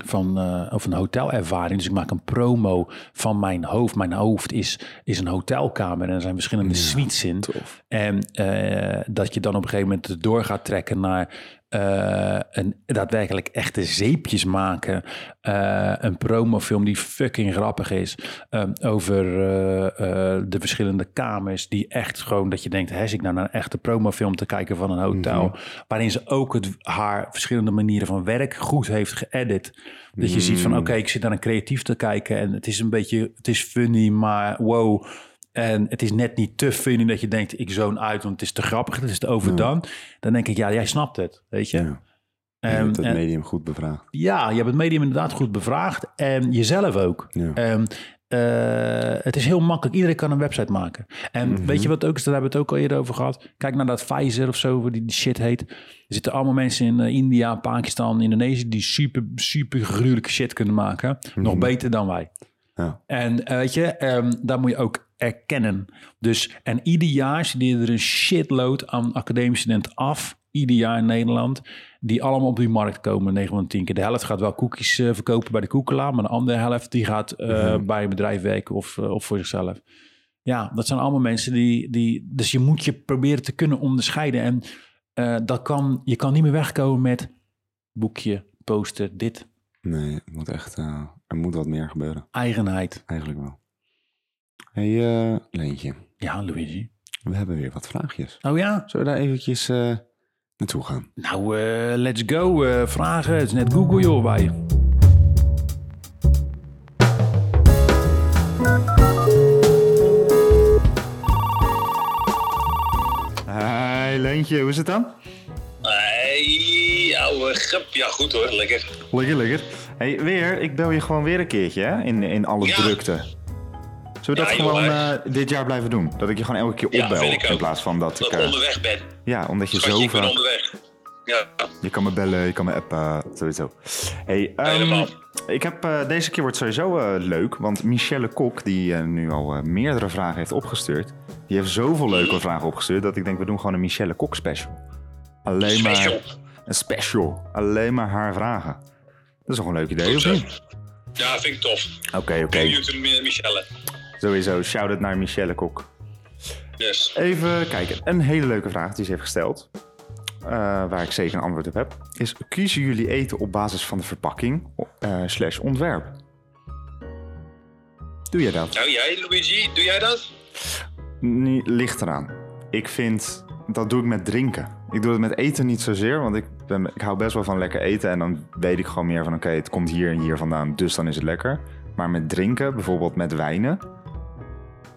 [SPEAKER 1] van, uh, of een hotelervaring. Dus ik maak een promo van mijn hoofd. Mijn hoofd is, is een hotelkamer en er zijn verschillende ja, suites in.
[SPEAKER 2] Tof.
[SPEAKER 1] En uh, dat je dan op een gegeven moment door gaat trekken naar uh, een daadwerkelijk echte zeepjes maken. Uh, een promofilm die fucking grappig is. Um, over uh, de verschillende kamers. Die echt gewoon dat je denkt, hè, ik nou naar een echte promofilm te kijken van een hotel. Mm -hmm. Waarin ze ook het, haar verschillende manieren van werk goed heeft geëdit. Dat je mm. ziet van oké, okay, ik zit naar een creatief te kijken. En het is een beetje, het is funny, maar wow. En het is net niet te funny dat je denkt, ik zoon uit, want het is te grappig, het is te overdone. Ja. Dan denk ik, ja, jij snapt het, weet je. Ja.
[SPEAKER 3] Je
[SPEAKER 1] Ehm,
[SPEAKER 3] hebt het
[SPEAKER 1] en-
[SPEAKER 3] medium goed bevraagd.
[SPEAKER 1] ja, je hebt het medium inderdaad goed bevraagd. En jezelf ook.
[SPEAKER 3] Ja.
[SPEAKER 1] Ehm, eh, het is heel makkelijk. Iedereen kan een website maken. En
[SPEAKER 3] Mhm.
[SPEAKER 1] weet je wat ook is? Daar hebben we het ook al eerder over gehad. Kijk naar dat Pfizer of zo, die shit heet. Er zitten allemaal mensen in eh, India, Pakistan, Indonesië... die super, super gruwelijke shit kunnen maken. Nog beter dan wij.
[SPEAKER 3] Ja.
[SPEAKER 1] En eh, weet je, ehm, daar moet je ook erkennen. Dus, en ieder jaar studeren er een shitload aan academische studenten af. Ieder jaar in Nederland. Die allemaal op die markt komen, 9 van de 10 keer. De helft gaat wel koekjes eh, verkopen bij de koekelaar. Maar de andere helft die gaat eh, bij een bedrijf werken of, of voor zichzelf. Ja, dat zijn allemaal mensen die, die... Dus je moet je proberen te kunnen onderscheiden. En dat kan, je kan niet meer wegkomen met boekje, poster, dit.
[SPEAKER 3] Nee, het moet echt, er moet wat meer gebeuren.
[SPEAKER 1] Eigenheid.
[SPEAKER 3] Eigenlijk wel. hey, eh, Leentje.
[SPEAKER 1] Ja, Luigi.
[SPEAKER 3] We hebben weer wat vraagjes.
[SPEAKER 1] Oh ja?
[SPEAKER 3] Zullen we daar eventjes eh, naartoe gaan?
[SPEAKER 1] Nou, eh, let's go. eh, vragen. Het is net Google, joh, bij.
[SPEAKER 2] Hey Leentje, hoe is het dan?
[SPEAKER 4] Hey, ouwe grap. Ja, goed hoor, lekker.
[SPEAKER 2] Lekker, lekker. Hey, weer, ik bel je gewoon weer een keertje hè? In, in alle
[SPEAKER 4] Ja.
[SPEAKER 2] drukte. Zullen we dat
[SPEAKER 4] Ja,
[SPEAKER 2] gewoon eh, dit jaar blijven doen? Dat ik je gewoon elke keer opbel in plaats van dat
[SPEAKER 4] Dat
[SPEAKER 2] ik... eh,
[SPEAKER 4] onderweg ben.
[SPEAKER 2] ja, omdat je
[SPEAKER 4] Schatje,
[SPEAKER 2] zo
[SPEAKER 4] ik ben onderweg. Ja,
[SPEAKER 2] Je kan me bellen, je kan me appen, sowieso. Hey, ehm, ik heb, eh, deze keer wordt sowieso leuk, want Michelle Kok, die nu al meerdere vragen heeft opgestuurd, die heeft zoveel leuke vragen opgestuurd dat ik denk, we doen gewoon een Michelle Kok special. Alleen
[SPEAKER 4] special.
[SPEAKER 2] maar een special, alleen maar haar vragen. Dat is toch een leuk idee,
[SPEAKER 4] Goed
[SPEAKER 2] of niet?
[SPEAKER 4] Ja, vind ik tof.
[SPEAKER 2] Oké, oké.
[SPEAKER 4] Benieuwd naar Mi- Michelle.
[SPEAKER 2] Sowieso, shout-out naar Michelle Kok.
[SPEAKER 4] Yes.
[SPEAKER 2] Even kijken, een hele leuke vraag die ze heeft gesteld. eh, waar ik zeker een antwoord op heb. Is, kiezen jullie eten op basis van de verpakking eh, slash ontwerp? Doe jij dat?
[SPEAKER 4] Nou, jij, Luigi, doe jij dat?
[SPEAKER 2] Nee, ligt eraan. Ik vind, dat doe ik met drinken. Ik doe het met eten niet zozeer, want ik, ben, ik hou best wel van lekker eten. En dan weet ik gewoon meer van, oké, het komt hier en hier vandaan, dus dan is het lekker. Maar met drinken, bijvoorbeeld met wijnen,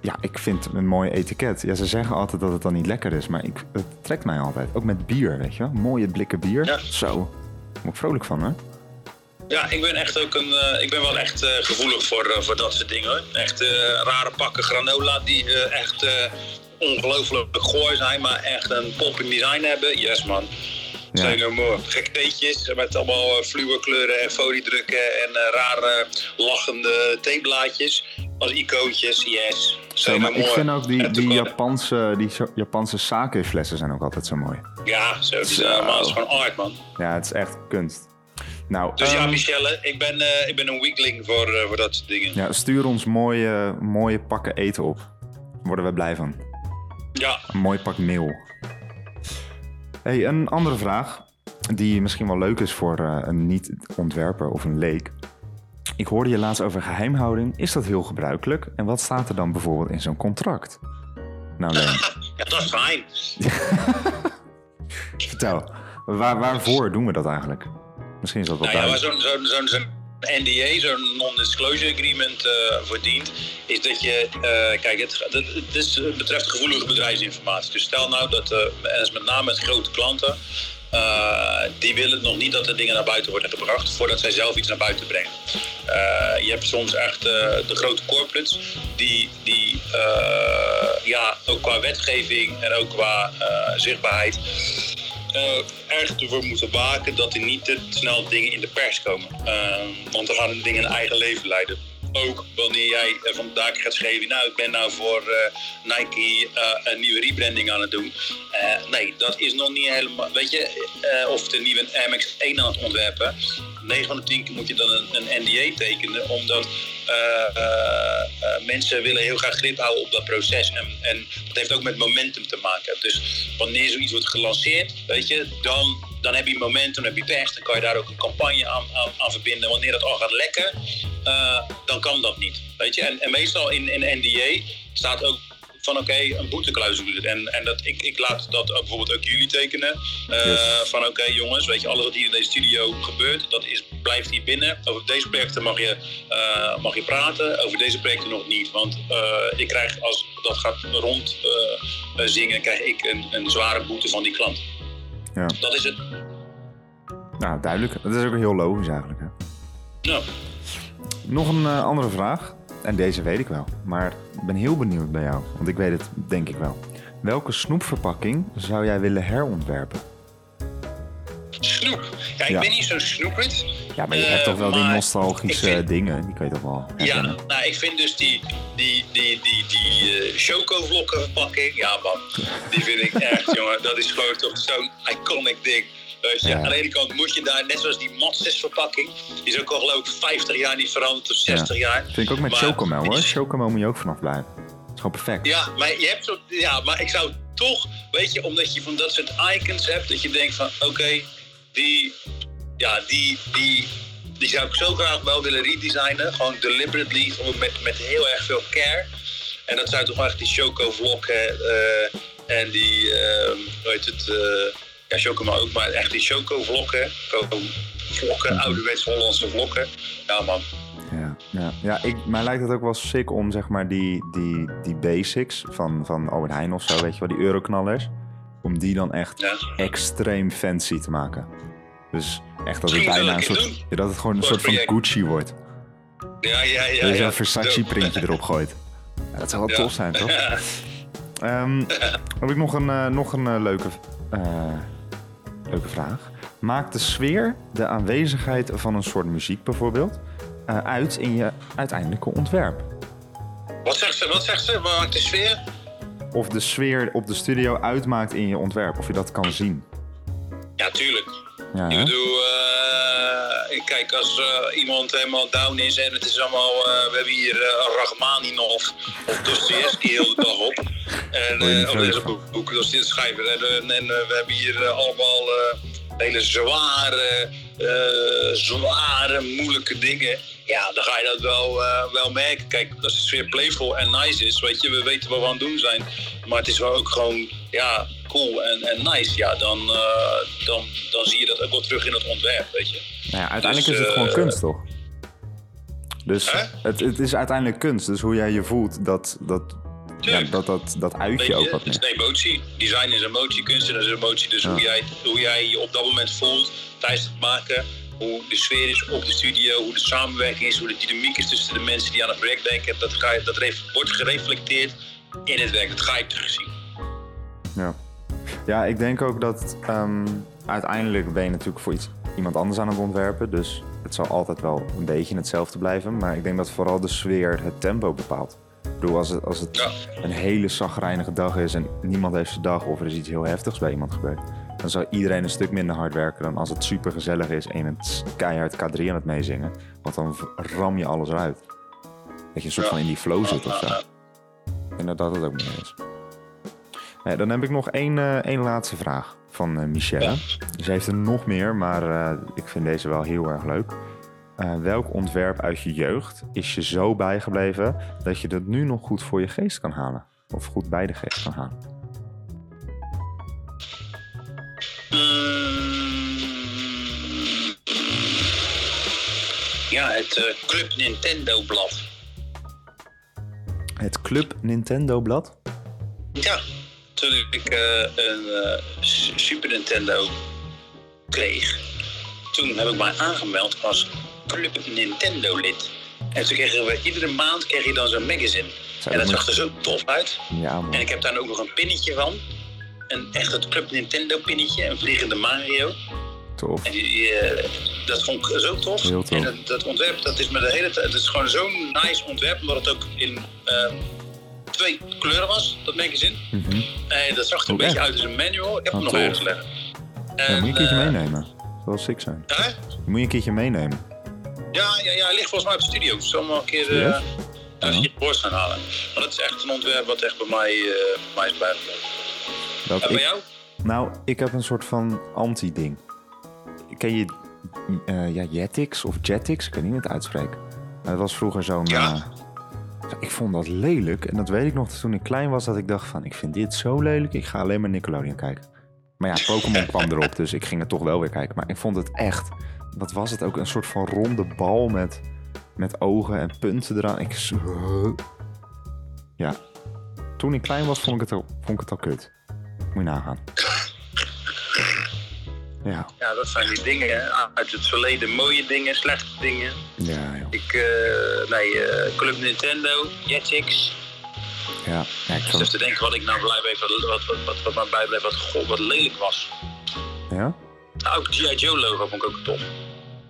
[SPEAKER 2] ja, ik vind een mooi etiket. Ja, ze zeggen altijd dat het dan niet lekker is, maar ik, het trekt mij altijd. Ook met bier, weet je wel. Mooie blikken bier.
[SPEAKER 4] Ja.
[SPEAKER 2] Zo. Daar word ik vrolijk van, hè?
[SPEAKER 4] Ja, ik ben echt ook een. eh, ik ben wel echt eh, gevoelig voor, eh, voor dat soort dingen. hoor. Echt eh, rare pakken granola die echt ongelooflijk gooi zijn, maar echt een popping design hebben. Yes, man.
[SPEAKER 2] Ja.
[SPEAKER 4] Zijn er mooi gekke theetjes met allemaal eh, fluorkleuren en foliedrukken en eh, rare lachende theeblaadjes als icoontjes. Yes. Zijn
[SPEAKER 2] maar
[SPEAKER 4] er
[SPEAKER 2] ik vind ook die, die Japanse, die Japanse sake-flessen zijn ook altijd zo mooi.
[SPEAKER 4] Ja, zo. Die, zijn allemaal- is gewoon art, man.
[SPEAKER 2] Ja, het is echt kunst. Nou,
[SPEAKER 4] Dus ja,
[SPEAKER 2] ehm,
[SPEAKER 4] Michelle, ik ben, eh, ik ben een weakling voor, voor dat soort dingen.
[SPEAKER 2] Ja, stuur ons mooie, mooie pakken eten op. Daar worden we blij van.
[SPEAKER 4] Ja,
[SPEAKER 2] Een mooi pak meel. hey, een andere vraag. Die misschien wel leuk is voor eh, een niet-ontwerper of een leek. Ik hoorde je laatst over geheimhouding. Is dat heel gebruikelijk? En wat staat er dan bijvoorbeeld in zo'n contract? Nou, Leen,
[SPEAKER 4] ja dat is fijn.
[SPEAKER 2] vertel. Waar, waarvoor doen we dat eigenlijk? Misschien is dat wat
[SPEAKER 4] Nou ja, zo'n zo'n zo'n NDA, zo'n non-disclosure agreement dient, is dat je, eh, kijk, het, het, is, betreft gevoelige bedrijfsinformatie. Dus stel nou dat, eh, en dat is met name met grote klanten, die willen nog niet dat de dingen naar buiten worden gebracht voordat zij zelf iets naar buiten brengen. Je hebt soms echt de grote corporates die, die ja, ook qua wetgeving en ook qua zichtbaarheid eh erg ervoor moeten waken dat er niet te snel dingen in de pers komen. Ehm, want dan gaan dingen een eigen leven leiden. Ook wanneer jij eh, van de daken gaat schrijven, nou ik ben nou voor eh, Nike eh, een nieuwe rebranding aan het doen. Nee, dat is nog niet helemaal, weet je, of de nieuwe Air Max 1 aan het ontwerpen. 9 van de 10 keer moet je dan een, een NDA tekenen, omdat mensen willen heel graag grip houden op dat proces. En, en dat heeft ook met momentum te maken. Dus wanneer zoiets wordt gelanceerd, weet je, dan, dan heb je momentum, dan heb je pers, dan kan je daar ook een campagne aan, aan, aan verbinden. Wanneer dat al gaat lekken, eh, dan kan dat niet. Weet je? En, en meestal in, in NDA staat ook van oké, een boeteclausule. En, en dat, ik, ik laat dat ook bijvoorbeeld ook jullie tekenen. Eh,
[SPEAKER 2] Yes.
[SPEAKER 4] Van oké jongens, weet je, alles wat hier in deze studio gebeurt, dat is, blijft hier binnen. Over deze projecten mag je, eh, mag je praten, over deze projecten nog niet. Want ik krijg, als dat gaat rond eh, zingen, krijg ik een, een zware boete van die klant.
[SPEAKER 2] Ja.
[SPEAKER 4] Dat is het.
[SPEAKER 2] Nou, duidelijk. Dat is ook heel logisch eigenlijk. Hè?
[SPEAKER 4] Nou,
[SPEAKER 2] Nog een eh, andere vraag. En deze weet ik wel. Maar ik ben heel benieuwd bij jou. Want ik weet het denk ik wel. Welke snoepverpakking zou jij willen herontwerpen?
[SPEAKER 4] snoep. Ja, ik
[SPEAKER 2] Ja.
[SPEAKER 4] ben niet zo'n snoepert.
[SPEAKER 2] Ja, maar je
[SPEAKER 4] Eh,
[SPEAKER 2] hebt toch wel die
[SPEAKER 4] maar
[SPEAKER 2] nostalgische dingen. Die kan je toch wel
[SPEAKER 4] Ja, nou, ik vind dus die, die, die, die, die eh, verpakking, ja man, die vind ik echt, jongen, dat is gewoon toch zo'n iconic ding. Je,
[SPEAKER 2] Ja.
[SPEAKER 4] aan de ene kant moet je daar, net zoals die Matses verpakking, die is ook al geloof ik 50 jaar niet veranderd of 60 jaar.
[SPEAKER 2] Vind ik ook met
[SPEAKER 4] Maar-
[SPEAKER 2] chocomel hoor. Chocomel moet je ook vanaf blijven. Het is gewoon perfect.
[SPEAKER 4] Ja, maar je hebt zo, ja, maar ik zou toch, weet je, omdat je van dat soort icons hebt, dat je denkt van, oké, die, ja, die, die, die zou ik zo graag wel willen redesignen, gewoon deliberately, gewoon met, met heel erg veel care. En dat zou toch wel echt die choco vlokken eh, en die, eh, hoe heet het, eh, ja, choco maar ook, maar echt die choco vlokken, gewoon vlokken, ouderwets Hollandse vlokken. Ja man,
[SPEAKER 2] Ja, ja. ja ik, mij lijkt het ook wel sick om zeg maar die, die, die basics van, van Albert Heijn of zo, weet je wel, die euroknallers. Om die dan echt
[SPEAKER 4] ja.
[SPEAKER 2] extreem fancy te maken. Dus echt dat het bijna een soort, ja, dat het gewoon een soort van. Gucci wordt.
[SPEAKER 4] Ja, ja, ja.
[SPEAKER 2] dat je zo'n Versace printje erop gooit. Ja, dat zou wel tof zijn, toch? Ehm, heb ik nog een, eh, nog een eh, leuke, eh, leuke vraag. Maakt de sfeer, de aanwezigheid van een soort muziek bijvoorbeeld, uit in je uiteindelijke ontwerp?
[SPEAKER 4] Wat zegt ze? Wat zegt ze? Maakt de sfeer?
[SPEAKER 2] Of de sfeer op de studio uitmaakt in je ontwerp, of je dat kan zien.
[SPEAKER 4] Ja, tuurlijk.
[SPEAKER 2] Ja,
[SPEAKER 4] Ik bedoel, eh, kijk, als eh, iemand helemaal down is en het is allemaal, eh, we hebben hier Rachmaninov of Dostoevsky heel de dag op. En, of
[SPEAKER 2] vrolijk
[SPEAKER 4] deze boek, dat is schrijver. En, en we hebben hier allemaal hele zware, zware, moeilijke dingen. Ja, dan ga je dat wel, wel merken. Kijk, als het weer playful en nice is, weet je, we weten wat we aan het doen zijn. Maar het is wel ook gewoon, ja, cool en, en nice. Ja, dan, eh, dan, dan zie je dat ook wel terug in het ontwerp, weet je.
[SPEAKER 2] Nou ja, uiteindelijk
[SPEAKER 4] Dus,
[SPEAKER 2] is het gewoon
[SPEAKER 4] eh,
[SPEAKER 2] kunst, toch? Dus
[SPEAKER 4] Hè?
[SPEAKER 2] het, het is uiteindelijk kunst. Dus hoe jij je voelt, dat, dat, ja, dat, dat, dat uit je ook wat
[SPEAKER 4] het is een emotie. Design is emotie, kunst is emotie. Dus
[SPEAKER 2] Ja.
[SPEAKER 4] hoe, jij, hoe jij je op dat moment voelt tijdens het maken, hoe de sfeer is op de studio, hoe de samenwerking is, hoe de dynamiek is tussen de mensen die aan het project denken, dat, ga je, dat wordt gereflecteerd in het werk. Dat ga je terugzien.
[SPEAKER 2] Ja. Ja, ik denk ook dat ehm, uiteindelijk ben je natuurlijk voor iets, iemand anders aan het ontwerpen. Dus het zal altijd wel een beetje hetzelfde blijven. Maar ik denk dat vooral de sfeer het tempo bepaalt. Ik bedoel, als het, als het
[SPEAKER 4] Ja.
[SPEAKER 2] een hele zagrijnige dag is en niemand heeft zijn dag of er is iets heel heftigs bij iemand gebeurd, dan zal iedereen een stuk minder hard werken dan als het super gezellig is en je bent keihard K3 aan het meezingen. Want dan ram je alles eruit. Dat je een soort van in die flow zit of zo. Ik denk dat dat het ook meer is. Dan heb ik nog één, eh, één laatste vraag van eh, Michelle. Ze heeft er nog meer, maar eh, ik vind deze wel heel erg leuk. Welk ontwerp uit je jeugd is je zo bijgebleven dat je dat nu nog goed voor je geest kan halen? Of goed bij de geest kan halen?
[SPEAKER 4] Ja, het Club Nintendo blad.
[SPEAKER 2] Het Club Nintendo blad?
[SPEAKER 4] Ja, toen ik eh, een eh, Super Nintendo kreeg, toen heb ik mij aangemeld als Club Nintendo lid. En toen kregen we iedere maand kreeg je dan zo'n magazine.
[SPEAKER 2] Zo,
[SPEAKER 4] En dat zag er zo tof uit.
[SPEAKER 2] Ja.
[SPEAKER 4] En ik heb daar ook nog een pinnetje van. Een echt het Club Nintendo pinnetje, een vliegende Mario.
[SPEAKER 2] Tof.
[SPEAKER 4] En die, eh, dat vond ik zo tof.
[SPEAKER 2] Heel tof.
[SPEAKER 4] En dat, dat ontwerp, dat is me de hele tijd. Het is gewoon zo'n nice ontwerp, omdat het ook in twee kleuren was, dat magazine.
[SPEAKER 2] Mhm.
[SPEAKER 4] En dat zag er een
[SPEAKER 2] Oh,
[SPEAKER 4] beetje
[SPEAKER 2] echt?
[SPEAKER 4] uit als een manual. Ik heb
[SPEAKER 2] Oh,
[SPEAKER 4] hem nog ergens liggen.
[SPEAKER 2] Ja,
[SPEAKER 4] En,
[SPEAKER 2] moet je een keertje
[SPEAKER 4] eh,
[SPEAKER 2] meenemen. Dat zal sick zijn.
[SPEAKER 4] hè?
[SPEAKER 2] Moet je een keertje meenemen.
[SPEAKER 4] Ja, ja, ja, hij ligt volgens mij op de studio. Hem wel een keer uh, ja,
[SPEAKER 2] Ja.
[SPEAKER 4] borst gaan halen. Maar dat is echt een ontwerp wat echt bij mij, bij mij is bijgebleven.
[SPEAKER 2] Dat
[SPEAKER 4] En bij
[SPEAKER 2] ik,
[SPEAKER 4] jou?
[SPEAKER 2] nou, ik heb een soort van anti-ding. Ken je eh ja, Jetix of Jetix? Ik kan niet het uitspreken. Het was vroeger zo'n...
[SPEAKER 4] Ja.
[SPEAKER 2] Ik vond dat lelijk. En dat weet ik nog toen ik klein was. Dat ik dacht van, ik vind dit zo lelijk. Ik ga alleen maar Nickelodeon kijken. Maar ja, Pokémon kwam erop. Dus ik ging het toch wel weer kijken. Maar ik vond het echt... Wat was het ook? Een soort van ronde bal met, met ogen en punten eraan. Ik, ja. Toen ik klein was, vond ik het al, vond ik het al kut. Moet je nagaan. Ja,
[SPEAKER 4] Ja, dat zijn die dingen uit het verleden. Mooie dingen, slechte dingen.
[SPEAKER 2] ja, joh.
[SPEAKER 4] Ik, eh, nee, eh, Club Nintendo, Jetix.
[SPEAKER 2] Ja, ja ik
[SPEAKER 4] zit te denken wat ik nou blij bleef, wat, wat, wat, wat, wat mij wat, god, wat lelijk was.
[SPEAKER 2] Ja?
[SPEAKER 4] Nou, ook G.I. Joe logo vond ik ook tof.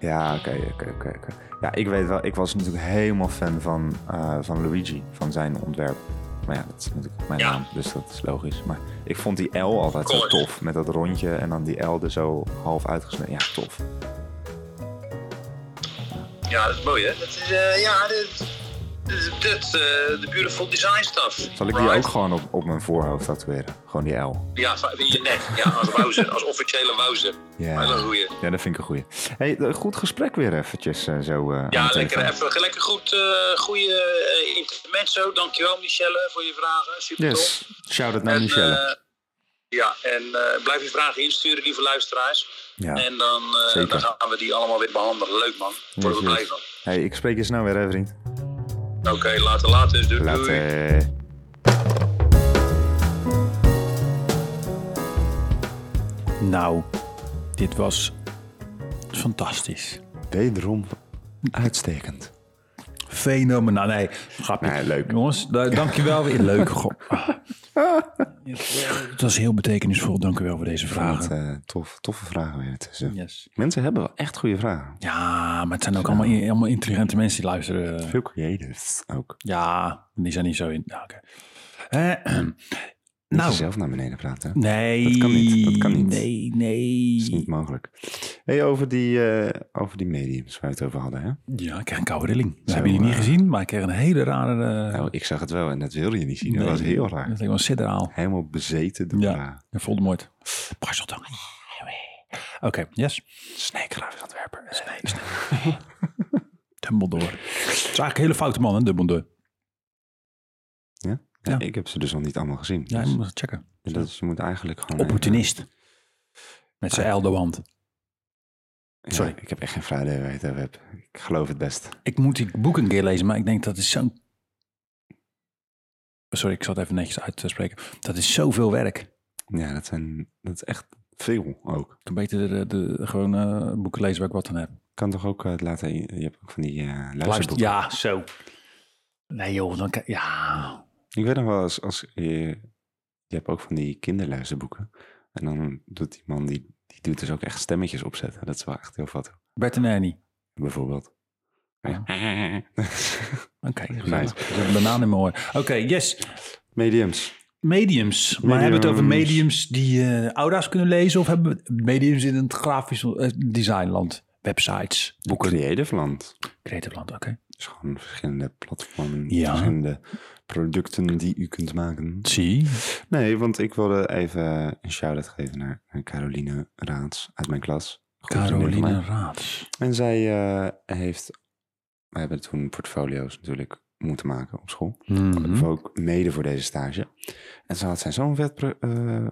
[SPEAKER 2] Ja, oké, oké, oké. oké. Ja, ik weet wel, ik was natuurlijk helemaal fan van, eh, van Luigi, van zijn ontwerp. Maar ja, dat is natuurlijk mijn
[SPEAKER 4] Ja.
[SPEAKER 2] naam, dus dat is logisch. Maar ik vond die L altijd zo tof, met dat rondje en dan die L er zo half uitgesneden. Ja, tof.
[SPEAKER 4] Ja, dat is mooi hè. Dat is, eh, ja, eh, de beautiful design stuff.
[SPEAKER 2] Zal ik die
[SPEAKER 4] Right?
[SPEAKER 2] ook gewoon op, op mijn voorhoofd tatoeëren? Gewoon die L.
[SPEAKER 4] Ja, in je nek. Ja, als wauze, als officiële wauze.
[SPEAKER 2] Ja,
[SPEAKER 4] Hele goeie.
[SPEAKER 2] ja dat vind ik een goeie. Hey, eh, goed gesprek weer eventjes eh, zo
[SPEAKER 4] Ja, lekker, even, lekker goed, goede intermezzo. Dankjewel Michelle voor je vragen. Super tof.
[SPEAKER 2] Yes, shout-out naar
[SPEAKER 4] En,
[SPEAKER 2] Michelle.
[SPEAKER 4] ja, en blijf je vragen insturen, lieve luisteraars.
[SPEAKER 2] ja.
[SPEAKER 4] En dan, dan gaan we die allemaal weer behandelen. Leuk man. Worden we blij van.
[SPEAKER 2] Hey, ik spreek je snel weer, hè, vriend.
[SPEAKER 4] Oké, later, later. Doei, doei.
[SPEAKER 2] Later.
[SPEAKER 1] Nou, dit was fantastisch.
[SPEAKER 2] Wederom uitstekend.
[SPEAKER 1] Fenomenaal. Nee, grapje.
[SPEAKER 2] Nee, leuk.
[SPEAKER 1] Jongens, da- dankjewel weer. Leuk. Het was heel betekenisvol. Dank u wel voor deze vragen.
[SPEAKER 2] eh, tof, toffe vragen weer tussen.
[SPEAKER 1] Yes.
[SPEAKER 2] Mensen hebben wel echt goede vragen.
[SPEAKER 1] Ja, maar het zijn ook allemaal, allemaal intelligente mensen die luisteren.
[SPEAKER 2] Veel creatives ook.
[SPEAKER 1] Ja, die zijn niet zo in. Nou, oké. Eh,
[SPEAKER 2] Niet
[SPEAKER 1] nou,
[SPEAKER 2] zelf naar beneden praten.
[SPEAKER 1] nee.
[SPEAKER 2] Dat kan niet, dat kan niet.
[SPEAKER 1] Nee, nee.
[SPEAKER 2] Dat is niet mogelijk. Hey, over, die, eh, over die mediums waar we het over hadden. Hè?
[SPEAKER 1] Ja, ik kreeg een koude rilling. Dat
[SPEAKER 2] Zo,
[SPEAKER 1] hebben jullie niet
[SPEAKER 2] eh,
[SPEAKER 1] gezien, maar ik kreeg een hele rare... eh,
[SPEAKER 2] Nou, ik zag het wel en dat wilde je niet zien. Dat was heel raar.
[SPEAKER 1] Dat was sidderaal.
[SPEAKER 2] Helemaal bezeten door
[SPEAKER 1] Ja.
[SPEAKER 2] Ja,
[SPEAKER 1] Voldemort. Parseltang. Oké, yes.
[SPEAKER 2] Sneekgraafsantwerper.
[SPEAKER 1] Dumbledore. Het is eigenlijk een hele foute man, hè, Dumbledore.
[SPEAKER 2] Ja? Ik heb ze dus nog niet allemaal gezien.
[SPEAKER 1] Ja,
[SPEAKER 2] Dus-
[SPEAKER 1] je moet checken.
[SPEAKER 2] dat is- je moet eigenlijk gewoon...
[SPEAKER 1] Opportunist. Met zijn elderwand.
[SPEAKER 2] Ja,
[SPEAKER 1] Sorry.
[SPEAKER 2] ik heb echt geen het over hebt. Ik geloof het best.
[SPEAKER 1] Ik moet die boek een keer lezen, maar ik denk dat is zo'n... Sorry, ik zal het even netjes uitspreken. Dat is zoveel werk. Ik
[SPEAKER 2] Ja, dat, zijn, dat is echt veel ook.
[SPEAKER 1] kan beter de, de, gewoon eh, boeken lezen waar ik wat aan heb.
[SPEAKER 2] kan toch ook eh, laten... Je hebt ook van die eh
[SPEAKER 1] Luister,
[SPEAKER 2] luisterboeken.
[SPEAKER 1] ja, zo. Nee joh, dan kan... Ja,
[SPEAKER 2] Ik weet nog wel, als, als je, je hebt ook van die kinderluisterboeken. En dan doet die man, die, die doet dus ook echt stemmetjes opzetten. Dat is wel echt heel vat.
[SPEAKER 1] Bert en Ernie.
[SPEAKER 2] Bijvoorbeeld. Ja.
[SPEAKER 1] Oké,
[SPEAKER 2] Nice.
[SPEAKER 1] een banaan in mijn oor. Oké, yes.
[SPEAKER 2] Mediums.
[SPEAKER 1] Mediums. Maar hebben we het over
[SPEAKER 2] Mediums.
[SPEAKER 1] die eh aura's kunnen lezen? Of hebben we mediums in het grafisch eh, designland? Websites, boeken,
[SPEAKER 2] Creative Land.
[SPEAKER 1] creative land, oké.
[SPEAKER 2] Dus gewoon verschillende platformen,
[SPEAKER 1] Ja.
[SPEAKER 2] verschillende producten die u kunt maken.
[SPEAKER 1] Zie.
[SPEAKER 2] Nee, want ik wilde even een shout-out geven naar, naar Caroline Raats uit mijn klas.
[SPEAKER 1] Caroline Raads.
[SPEAKER 2] En zij eh, heeft... We hebben toen portfolio's natuurlijk moeten maken op school.
[SPEAKER 1] Mhm.
[SPEAKER 2] Ook mede voor deze stage. En ze had zij zo'n vet, eh,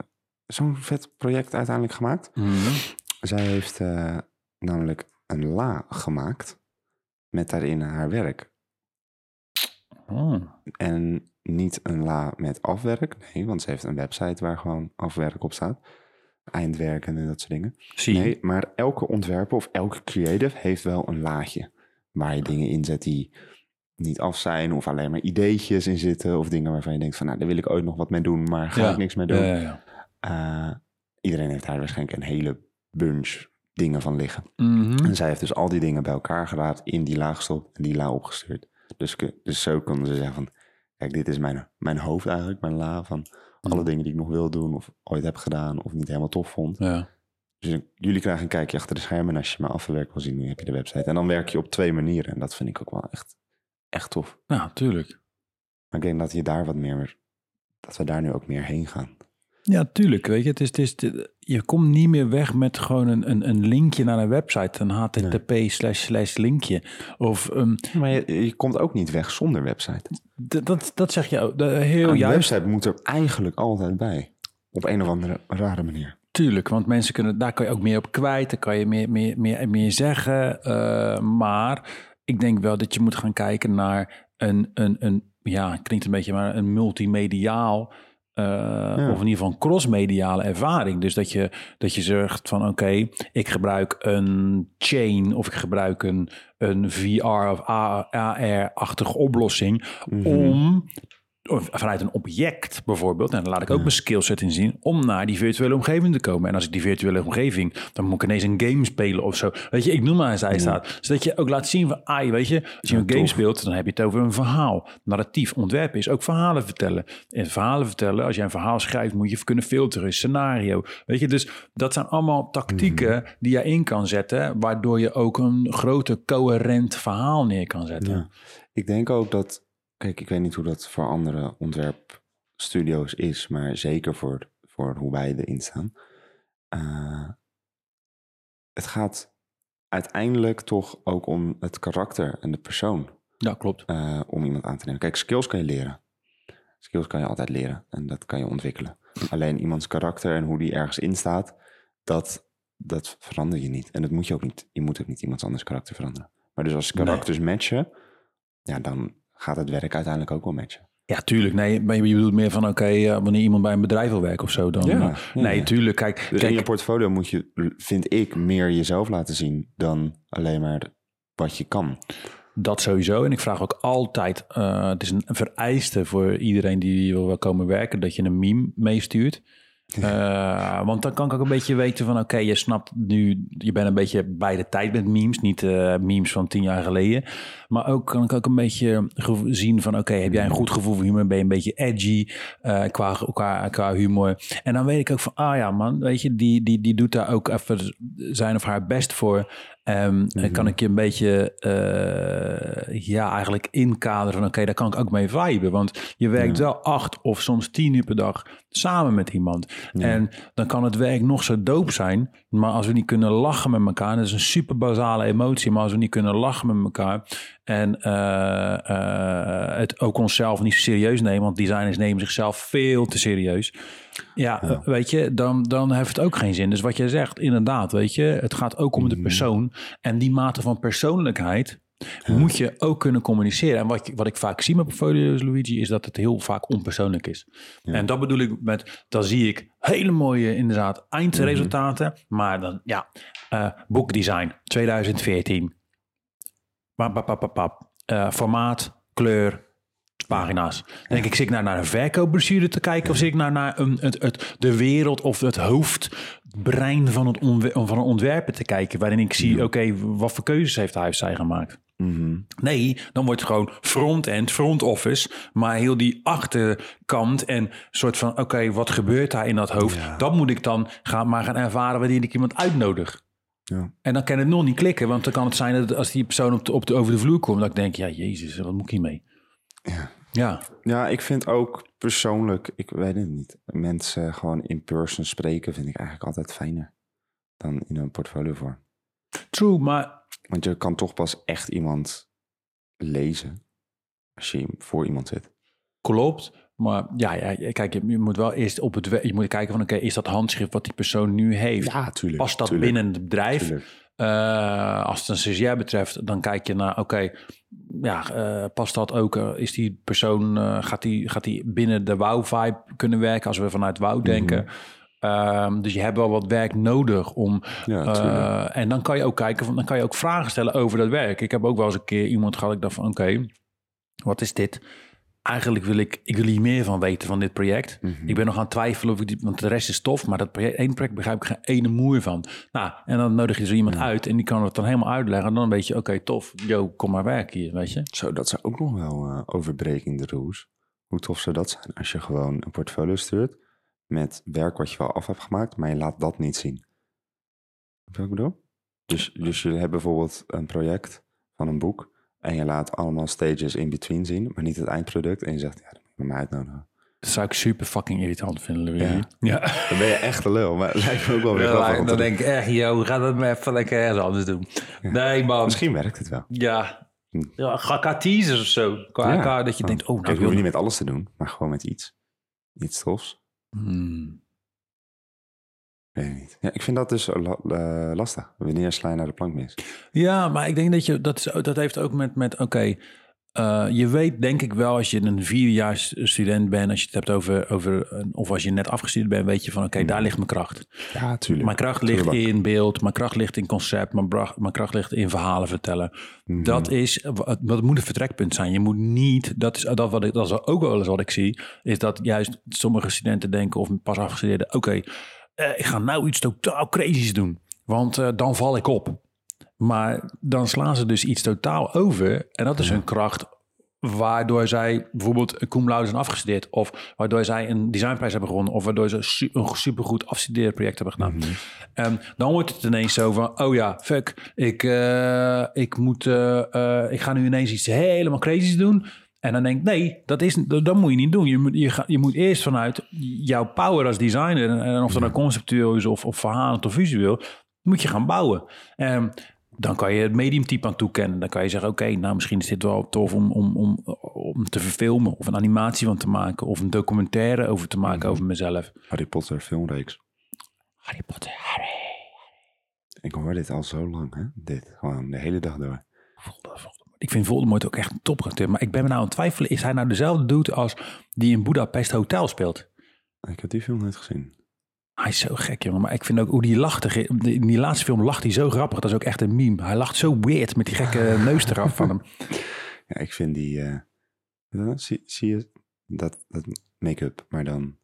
[SPEAKER 2] zo'n vet project uiteindelijk gemaakt.
[SPEAKER 1] Mhm.
[SPEAKER 2] Zij heeft eh, namelijk een la gemaakt met daarin haar werk.
[SPEAKER 1] Oh.
[SPEAKER 2] En niet een la met afwerk. Nee, want ze heeft een website waar gewoon afwerk op staat. Eindwerken en dat soort dingen.
[SPEAKER 1] Zie.
[SPEAKER 2] Nee, maar elke ontwerper of elke creative heeft wel een laadje. Waar je dingen in zet die niet af zijn. Of alleen maar ideetjes in zitten. Of dingen waarvan je denkt van nou, daar wil ik ooit nog wat mee doen. Maar ga
[SPEAKER 1] Ja.
[SPEAKER 2] ik niks mee doen.
[SPEAKER 1] Ja, ja, ja.
[SPEAKER 2] Eh, iedereen heeft daar waarschijnlijk een hele bunch dingen van liggen.
[SPEAKER 1] Mhm.
[SPEAKER 2] En zij heeft dus al die dingen bij elkaar geraapt, in die la gestopt en die la opgestuurd. Dus, dus zo konden ze zeggen van, kijk, dit is mijn, mijn hoofd eigenlijk, mijn la van alle dingen die ik nog wil doen of ooit heb gedaan of niet helemaal tof vond.
[SPEAKER 1] Ja.
[SPEAKER 2] Dus jullie krijgen een kijkje achter de schermen en als je mijn afwerk wil zien, dan heb je de website. En dan werk je op twee manieren en dat vind ik ook wel echt, echt tof.
[SPEAKER 1] ja, tuurlijk.
[SPEAKER 2] Maar ik denk dat je daar wat meer, dat we daar nu ook meer heen gaan.
[SPEAKER 1] Ja, tuurlijk. Weet je, het is, het is, het- je komt niet meer weg met gewoon een, een, een linkje naar een website. Een http slash slash linkje. Of ehm,
[SPEAKER 2] Maar je, je komt ook niet weg zonder website.
[SPEAKER 1] dat, dat zeg je ook. Heel
[SPEAKER 2] Een
[SPEAKER 1] juist.
[SPEAKER 2] website moet er eigenlijk altijd bij. Op een of andere rare manier.
[SPEAKER 1] Tuurlijk, want mensen kunnen, daar kan je ook meer op kwijt. Daar kan je meer, meer, meer, meer zeggen. Eh, maar ik denk wel dat je moet gaan kijken naar een, een, een ja, klinkt een beetje, maar een multimediaal eh, Of in ieder geval een crossmediale ervaring. Dus dat je, dat je zegt van oké, ik gebruik een chain of ik gebruik een, een VR of AR-achtige oplossing om of vanuit een object bijvoorbeeld, en dan laat ik ook mijn skillset in zien, om naar die virtuele omgeving te komen. En als ik die virtuele omgeving, dan moet ik ineens een game spelen of zo. Weet je, ik noem maar een zijstaat. Zodat je ook laat zien van, ai, weet je, als je een game speelt, dan heb je het over een verhaal. Narratief ontwerpen is ook verhalen vertellen. En verhalen vertellen, als jij een verhaal schrijft, moet je kunnen filteren, scenario. Weet je, dus dat zijn allemaal tactieken die je in kan zetten, waardoor je ook een groter coherent verhaal neer kan zetten.
[SPEAKER 2] Ja. Ik denk ook dat, kijk, ik weet niet hoe dat voor andere ontwerpstudio's is, maar zeker voor, voor hoe wij erin staan. Eh, het gaat uiteindelijk toch ook om het karakter en de persoon
[SPEAKER 1] Ja, klopt.
[SPEAKER 2] eh, om iemand aan te nemen. Kijk, skills kan je leren. Skills kan je altijd leren en dat kan je ontwikkelen. Alleen iemands karakter en hoe die ergens in staat, dat, dat verander je niet. En dat moet je ook niet. Je moet ook niet iemands anders karakter veranderen. Maar dus als karakters matchen, ja, dan gaat het werk uiteindelijk ook wel matchen.
[SPEAKER 1] Ja, tuurlijk. Nee, maar je bedoelt meer van, oké, eh, wanneer iemand bij een bedrijf wil werken of zo, dan...
[SPEAKER 2] Ja,
[SPEAKER 1] eh, nee, tuurlijk. Kijk,
[SPEAKER 2] Dus
[SPEAKER 1] kijk
[SPEAKER 2] in je portfolio moet je, vind ik, meer jezelf laten zien dan alleen maar wat je kan.
[SPEAKER 1] dat sowieso. En ik vraag ook altijd, eh, het is een vereiste voor iedereen die wil komen werken, dat je een meme meestuurt. Eh, want dan kan ik ook een beetje weten van, oké, je snapt nu, je bent een beetje bij de tijd met memes, niet eh, memes van tien jaar geleden. Maar ook kan ik ook een beetje zien van, oké, heb jij een goed gevoel voor humor? Ben je een beetje edgy eh, qua, qua, qua humor? En dan weet ik ook van, ah ja man, weet je, die, die, die doet daar ook even zijn of haar best voor. Ehm, En kan ik je een beetje, eh, ja, eigenlijk inkaderen van, oké, daar kan ik ook mee viben. Want je werkt wel acht of soms tien uur per dag samen met iemand. En dan kan het werk nog zo doop zijn, maar als we niet kunnen lachen met elkaar, en dat is een super basale emotie, maar als we niet kunnen lachen met elkaar en eh, eh, het ook onszelf niet serieus nemen, want designers nemen zichzelf veel te serieus. Ja, eh, weet je, dan, dan heeft het ook geen zin. Dus wat jij zegt, inderdaad, weet je, het gaat ook om de persoon. En die mate van persoonlijkheid moet je ook kunnen communiceren. En wat, wat ik vaak zie met portfolio's, Luigi, is dat het heel vaak onpersoonlijk is. En dat bedoel ik met, dan zie ik hele mooie, inderdaad, eindresultaten. Maar dan, ja, eh boekdesign 2014. Pap, pap, pap, formaat, kleur, pagina's. Dan denk ik, zit ik nou naar een verkoopbrochure te kijken... of zit ik nou naar een, het, het, de wereld of het hoofdbrein van, het van een ontwerper te kijken... waarin ik zie, oké, wat voor keuzes heeft hij of zij gemaakt? Nee, dan wordt het gewoon front-end, front office. Maar heel die achterkant en soort van... oké, wat gebeurt daar in dat hoofd? Dat moet ik dan gaan, maar gaan ervaren wanneer ik iemand uitnodig.
[SPEAKER 2] Ja.
[SPEAKER 1] En dan kan het nog niet klikken, want dan kan het zijn dat als die persoon op de, op de, over de vloer komt, dat ik denk, ja, jezus, wat moet ik hiermee?
[SPEAKER 2] Ja.
[SPEAKER 1] Ja,
[SPEAKER 2] Ja, ik vind ook persoonlijk, ik weet het niet, mensen gewoon in person spreken vind ik eigenlijk altijd fijner dan in een portfolio voor.
[SPEAKER 1] true, maar
[SPEAKER 2] Want je kan toch pas echt iemand lezen als je voor iemand zit.
[SPEAKER 1] klopt. Maar ja, ja kijk, je, moet wel eerst op het, je moet kijken van, oké, is dat handschrift wat die persoon nu heeft?
[SPEAKER 2] Ja, tuurlijk.
[SPEAKER 1] Past dat
[SPEAKER 2] tuurlijk,
[SPEAKER 1] binnen het bedrijf?
[SPEAKER 2] tuurlijk.
[SPEAKER 1] Eh, als het een stagiair betreft, dan kijk je naar, oké, ja, eh, past dat ook? eh, is die persoon, gaat die, gaat die binnen de WOW-vibe kunnen werken als we vanuit WOW denken? Ehm, dus je hebt wel wat werk nodig om.
[SPEAKER 2] Ja,
[SPEAKER 1] en dan kan je ook kijken, dan kan je ook vragen stellen over dat werk. Ik heb ook wel eens een keer iemand gehad, ik dacht van, oké, wat is dit? Eigenlijk wil ik, ik wil hier meer van weten van dit project.
[SPEAKER 2] Mhm.
[SPEAKER 1] Ik ben nog aan het twijfelen of ik die, want de rest is tof, maar dat project, één project begrijp ik geen ene moer van. Nou, en dan nodig je zo iemand uit en die kan het dan helemaal uitleggen. En dan weet je, oké, tof, yo, kom maar werken hier, weet je.
[SPEAKER 2] Zo, dat zou ook nog wel breaking the rules. Hoe tof zou dat zijn als je gewoon een portfolio stuurt met werk wat je wel af hebt gemaakt, maar je laat dat niet zien. Wat ik bedoel? Dus, dus je hebt bijvoorbeeld een project van een boek en je laat allemaal stages in between zien, maar niet het eindproduct. En je zegt, ja, dat moet je mij uitnodigen.
[SPEAKER 1] Dat zou ik super fucking irritant vinden, Louis.
[SPEAKER 2] Ja.
[SPEAKER 1] ja.
[SPEAKER 2] Dan ben je echt een lul, maar het lijkt me ook wel weer grappig.
[SPEAKER 1] dan denk ik echt, yo, ga dat maar even lekker ergens anders doen. Nee, man.
[SPEAKER 2] Misschien werkt het wel.
[SPEAKER 1] Ja. Ja, ga teasers of zo. Qua,
[SPEAKER 2] Ja.
[SPEAKER 1] qua dat je denkt, oh, nou,
[SPEAKER 2] Kijk, hoeven niet met alles te doen, maar gewoon met iets. Iets tofs.
[SPEAKER 1] Hmm.
[SPEAKER 2] Weet ik niet. Ja, ik vind dat dus eh, lastig. Wanneer sla je naar de plank mis?
[SPEAKER 1] Ja, maar ik denk dat je dat, is, dat heeft ook met, met oké, eh, je weet denk ik wel als je een vierdejaars student bent, als je het hebt over, over of als je net afgestudeerd bent, weet je van oké, daar ligt mijn kracht.
[SPEAKER 2] Ja, tuurlijk.
[SPEAKER 1] Mijn kracht ligt
[SPEAKER 2] Tuurlijk.
[SPEAKER 1] in beeld, mijn kracht ligt in concept, mijn, mijn kracht ligt in verhalen vertellen. Dat is, wat wat moet een vertrekpunt zijn. Je moet niet, dat is, dat wat ik, dat is ook wel eens wat ik zie, is dat juist sommige studenten denken of pas afgestudeerden, oké, ik ga nou iets totaal crazy's doen, want eh, dan val ik op. Maar dan slaan ze dus iets totaal over. En dat is hun kracht waardoor zij bijvoorbeeld een cum laude zijn afgestudeerd. Of waardoor zij een designprijs hebben gewonnen. Of waardoor ze su- een supergoed afstudeerproject hebben gedaan. En dan wordt het ineens zo van, oh ja, fuck, ik, eh, ik, moet, eh, eh, ik ga nu ineens iets helemaal crazy's doen. En dan denk ik, nee, dat, is, dat, dat moet je niet doen. Je moet, je, ga, je moet eerst vanuit jouw power als designer, en, en of dat nou conceptueel is of, of verhalend of visueel, moet je gaan bouwen. En dan kan je het mediumtype aan toekennen. Dan kan je zeggen, oké, nou misschien is dit wel tof om, om, om, om te verfilmen of een animatie van te maken of een documentaire over te maken over mezelf.
[SPEAKER 2] Harry Potter filmreeks.
[SPEAKER 1] Harry Potter, Harry.
[SPEAKER 2] Ik hoor dit al zo lang, hè? Dit, gewoon de hele dag door.
[SPEAKER 1] Ik vind Voldemort ook echt een topacteur. Maar ik ben me nou aan het twijfelen, is hij nou dezelfde dude als die in Budapest Hotel speelt?
[SPEAKER 2] Ik heb die film nooit gezien.
[SPEAKER 1] Hij is zo gek, jongen. Maar ik vind ook hoe die lacht. In die laatste film lacht hij zo grappig. Dat is ook echt een meme. Hij lacht zo weird met die gekke neus eraf van hem.
[SPEAKER 2] Ja, ik vind die... eh, zie, zie je dat, dat make-up, maar dan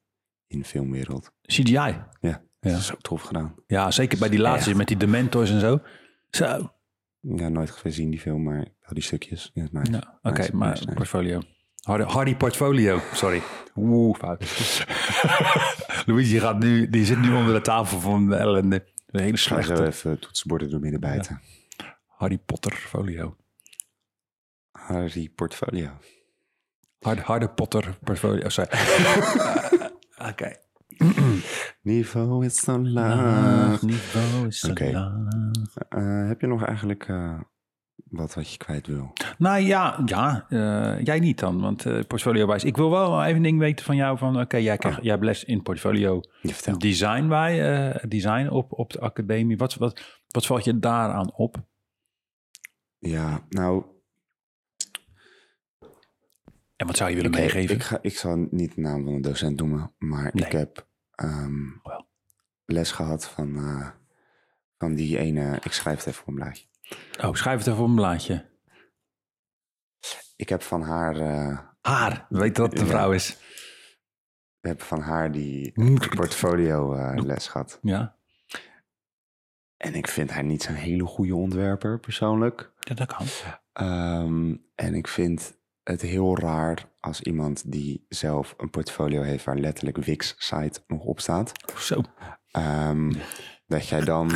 [SPEAKER 2] in de filmwereld.
[SPEAKER 1] CGI.
[SPEAKER 2] Ja,
[SPEAKER 1] Ja.
[SPEAKER 2] dat is zo tof gedaan.
[SPEAKER 1] Ja, zeker bij die laatste
[SPEAKER 2] Echt.
[SPEAKER 1] met die Dementors en zo. Zo.
[SPEAKER 2] Ja, nooit gezien die film, maar die stukjes. Ja, nice.
[SPEAKER 1] Ja, Oké,
[SPEAKER 2] Nice,
[SPEAKER 1] maar
[SPEAKER 2] nice,
[SPEAKER 1] portfolio. Hardy, Hardy portfolio, sorry. Oeh, fout. Luigi gaat nu, die zit nu onder de tafel van de ellende. Een hele
[SPEAKER 2] Ik ga
[SPEAKER 1] slechte
[SPEAKER 2] even toetsenborden door midden bijten.
[SPEAKER 1] Harry Potter folio.
[SPEAKER 2] Harry Portfolio.
[SPEAKER 1] Hard, harde Potter portfolio. Sorry. Oké.
[SPEAKER 2] Niveau is zo
[SPEAKER 1] Laag niveau is zo
[SPEAKER 2] Oké.
[SPEAKER 1] laag.
[SPEAKER 2] Eh, heb je nog eigenlijk eh, wat wat je kwijt wil?
[SPEAKER 1] Nou ja, ja eh, jij niet dan, want eh portfolio wijs. Ik wil wel even een ding weten van jou van, oké, jij, krijgt- jij hebt les in portfolio design bij, eh, design op, op de academie. Wat, wat, wat valt je daaraan op?
[SPEAKER 2] Ja, nou,
[SPEAKER 1] En wat zou je willen
[SPEAKER 2] ik,
[SPEAKER 1] meegeven?
[SPEAKER 2] ik, ga, ik zal niet de naam van de docent noemen, maar
[SPEAKER 1] Nee.
[SPEAKER 2] ik heb ehm, les gehad van, eh, van die ene, ik schrijf het even op een blaadje.
[SPEAKER 1] Oh, schrijf het even op een blaadje.
[SPEAKER 2] Ik heb van haar, eh,
[SPEAKER 1] Haar, weet dat een
[SPEAKER 2] Ja.
[SPEAKER 1] vrouw is.
[SPEAKER 2] ik heb van haar die
[SPEAKER 1] Moet-
[SPEAKER 2] portfolio eh, les gehad.
[SPEAKER 1] Ja,
[SPEAKER 2] En ik vind haar niet zo'n hele goede ontwerper, persoonlijk.
[SPEAKER 1] ja, dat kan.
[SPEAKER 2] Ehm, en ik vind het heel raar als iemand die zelf een portfolio heeft waar letterlijk Wix-site nog op staat.
[SPEAKER 1] Zo.
[SPEAKER 2] ehm, dat jij dan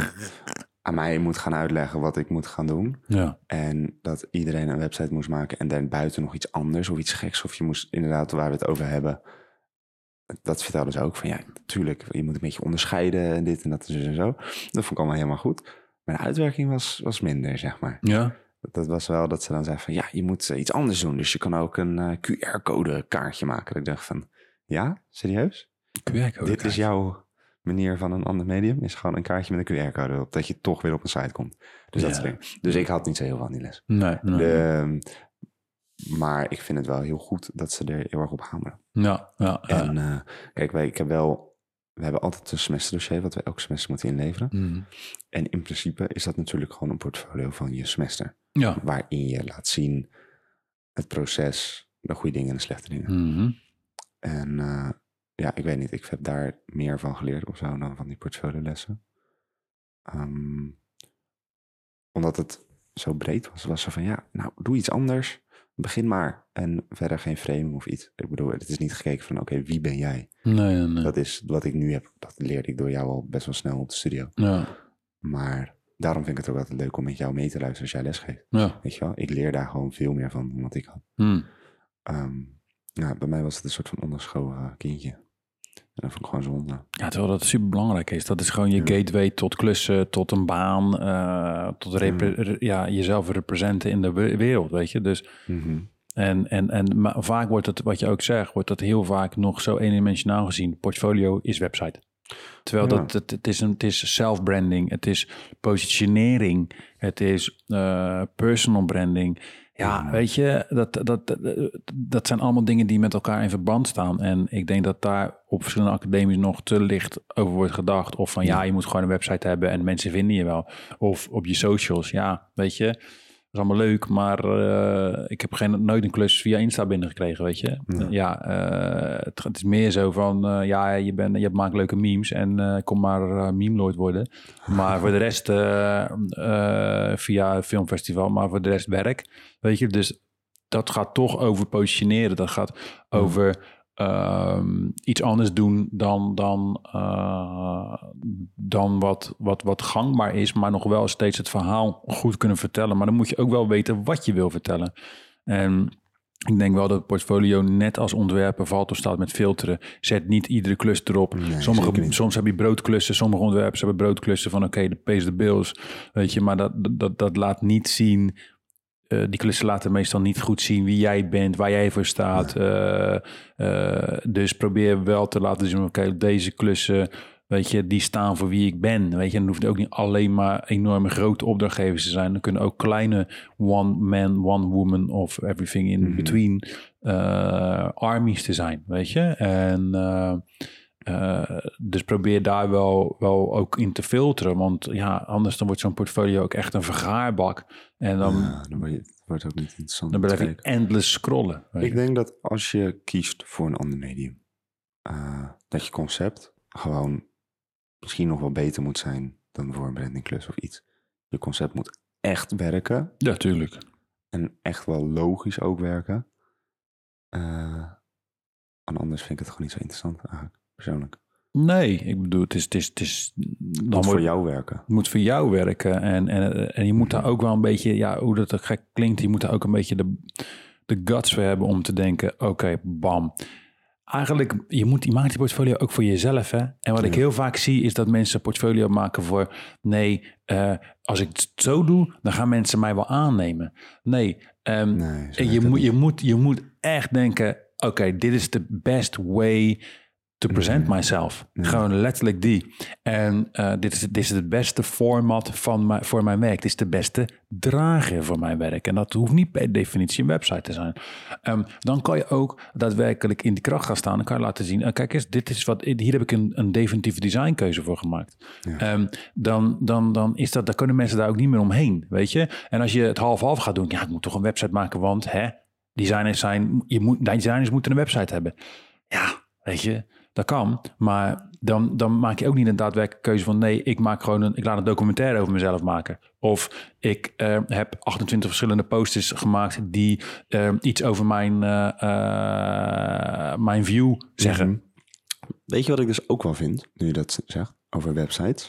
[SPEAKER 2] aan mij moet gaan uitleggen wat ik moet gaan doen.
[SPEAKER 1] Ja.
[SPEAKER 2] En dat iedereen een website moest maken en daarbuiten nog iets anders of iets geks. Of je moest inderdaad, waar we het over hebben, dat vertelden ze ook van ja, natuurlijk, je moet een beetje onderscheiden en dit en dat en zo en zo. Dat vond ik allemaal helemaal goed. Maar de uitwerking was, was minder, zeg maar.
[SPEAKER 1] Ja.
[SPEAKER 2] Dat- Dat was wel dat ze dan zei van ja, je moet eh, iets anders doen. Dus je kan ook een eh, QR-code kaartje maken. Dat ik dacht van ja, serieus?
[SPEAKER 1] QR-code.
[SPEAKER 2] Dit is jouw manier van een ander medium? Is gewoon een kaartje met een QR-code erop. Dat je toch weer op een site komt. Dus dat soort dingen. Dus ik had niet zo heel veel aan die les.
[SPEAKER 1] Nee, nee.
[SPEAKER 2] De, maar ik vind het wel heel goed dat ze er heel erg op hameren.
[SPEAKER 1] Ja, ja. ja.
[SPEAKER 2] En eh, kijk, wij, ik heb wel... We hebben altijd een semesterdossier wat we elk semester moeten inleveren.
[SPEAKER 1] Mhm.
[SPEAKER 2] En in principe is dat natuurlijk gewoon een portfolio van je semester.
[SPEAKER 1] Ja.
[SPEAKER 2] waarin je laat zien het proces, de goede dingen en de slechte dingen.
[SPEAKER 1] Mhm.
[SPEAKER 2] En eh, ja, ik weet niet, ik heb daar meer van geleerd of zo dan van die portfoliolessen. Ehm, omdat het zo breed was, was ze van ja, nou doe iets anders, begin maar. En verder geen framing of iets. Ik bedoel, het is niet gekeken van oké, wie ben jij?
[SPEAKER 1] Nee, nee, nee.
[SPEAKER 2] Dat is wat ik nu heb, dat leerde ik door jou al best wel snel op de studio.
[SPEAKER 1] Ja,
[SPEAKER 2] Maar daarom vind ik het ook altijd leuk om met jou mee te luisteren als jij les geeft.
[SPEAKER 1] ja.
[SPEAKER 2] Weet je wel, ik leer daar gewoon veel meer van dan wat ik had.
[SPEAKER 1] Hm.
[SPEAKER 2] Ehm, ja, bij mij was het een soort van onderschoven kindje. En dat vond ik gewoon zonde.
[SPEAKER 1] Ja, terwijl dat super belangrijk is. Dat is gewoon je gateway tot klussen, tot een baan, eh, tot repre- ja, jezelf representen in de we- wereld, weet je. Dus, en, en, en maar vaak wordt het, wat je ook zegt, wordt dat heel vaak nog zo eendimensionaal gezien. Portfolio is website. Terwijl
[SPEAKER 2] Ja.
[SPEAKER 1] dat, het, het is een, het is self-branding, het is positionering, het is eh, personal branding. Ja, weet je, dat, dat, dat, dat zijn allemaal dingen die met elkaar in verband staan. En ik denk dat daar op verschillende academies nog te licht over wordt gedacht. Of van ja, je moet gewoon een website hebben en mensen vinden je wel. Of op je socials, ja, weet je. Is allemaal leuk, maar eh, ik heb geen, nooit een klus via Insta binnengekregen, weet je.
[SPEAKER 2] Ja.
[SPEAKER 1] Ja, eh, het, het is meer zo van, eh, ja, je, bent, je maakt leuke memes en kom maar meme worden. Maar voor de rest, via filmfestival, maar voor de rest werk, weet je. Dus dat gaat toch over positioneren, dat gaat over ehm, iets anders doen dan, dan, eh, dan wat, wat, wat gangbaar is, maar nog wel steeds het verhaal goed kunnen vertellen. Maar dan moet je ook wel weten wat je wil vertellen. En ik denk wel dat het portfolio net als ontwerpen valt of staat met filteren. Zet niet iedere klus erop.
[SPEAKER 2] Nee,
[SPEAKER 1] sommige, soms heb je broodklussen, sommige ontwerpers hebben broodklussen van oké, de pays the bills. Weet je, maar dat, dat, dat laat niet zien eh, die klussen laten meestal niet goed zien wie jij bent, waar jij voor staat. Eh, eh, dus probeer wel te laten zien, oké, deze klussen, weet je, die staan voor wie ik ben. Weet je, en dan hoeft het ook niet alleen maar enorme grote opdrachtgevers te zijn. Er kunnen ook kleine one man, one woman of everything in
[SPEAKER 2] Mhm.
[SPEAKER 1] between armies te zijn, weet je. En eh, dus probeer daar wel, wel ook in te filteren. Want ja, anders dan wordt zo'n portfolio ook echt een vergaarbak. En dan,
[SPEAKER 2] Ja, dan word je, het wordt ook niet interessant.
[SPEAKER 1] dan blijf
[SPEAKER 2] kijken.
[SPEAKER 1] endless scrollen.
[SPEAKER 2] Ik
[SPEAKER 1] je.
[SPEAKER 2] denk dat als je kiest voor een ander medium, eh, dat je concept gewoon misschien nog wel beter moet zijn dan voor een brandingklus of iets. Je concept moet echt werken
[SPEAKER 1] Ja, tuurlijk.
[SPEAKER 2] en echt wel logisch ook werken. Eh, en anders vind ik het gewoon niet zo interessant eigenlijk, persoonlijk.
[SPEAKER 1] Nee, ik bedoel, het is... Het, is, het, is, dan
[SPEAKER 2] moet voor jou werken.
[SPEAKER 1] Het moet voor jou werken. En, en, en je moet daar ook wel een beetje, ja, hoe dat gek klinkt, je moet daar ook een beetje de, de guts voor hebben om te denken: oké, bam. Eigenlijk, je, moet, je maakt die portfolio ook voor jezelf. Hè? En wat ik heel vaak zie, is dat mensen portfolio maken voor: nee, eh, als ik het zo doe, dan gaan mensen mij wel aannemen. Nee, ehm,
[SPEAKER 2] Nee,
[SPEAKER 1] je,
[SPEAKER 2] het
[SPEAKER 1] moet, je, moet, je moet echt denken: oké, dit is de best way to present myself.
[SPEAKER 2] Ja.
[SPEAKER 1] Gewoon letterlijk die. En eh, dit, is, dit is het beste format van mijn, voor mijn werk. Dit is de beste drager voor mijn werk. En dat hoeft niet per definitie een website te zijn. Ehm, dan kan je ook daadwerkelijk in die kracht gaan staan. Dan kan je laten zien, eh, kijk eens, dit is wat, hier heb ik een, een definitieve designkeuze voor gemaakt.
[SPEAKER 2] Ja.
[SPEAKER 1] Ehm, dan, dan, dan is dat, dan kunnen mensen daar ook niet meer omheen, weet je. En als je het half-half gaat doen, ja, ik moet toch een website maken, want hè, designers zijn, je moet, designers moeten een website hebben. Ja, weet je, dat kan. Maar dan, dan maak je ook niet een daadwerkelijke keuze van nee, ik maak gewoon een, ik laat een documentaire over mezelf maken. Of ik eh, heb 28 verschillende posters gemaakt die eh, iets over mijn, eh, mijn view zeggen.
[SPEAKER 2] Mhm. Weet je wat ik dus ook wel vind, nu je dat zegt, over websites?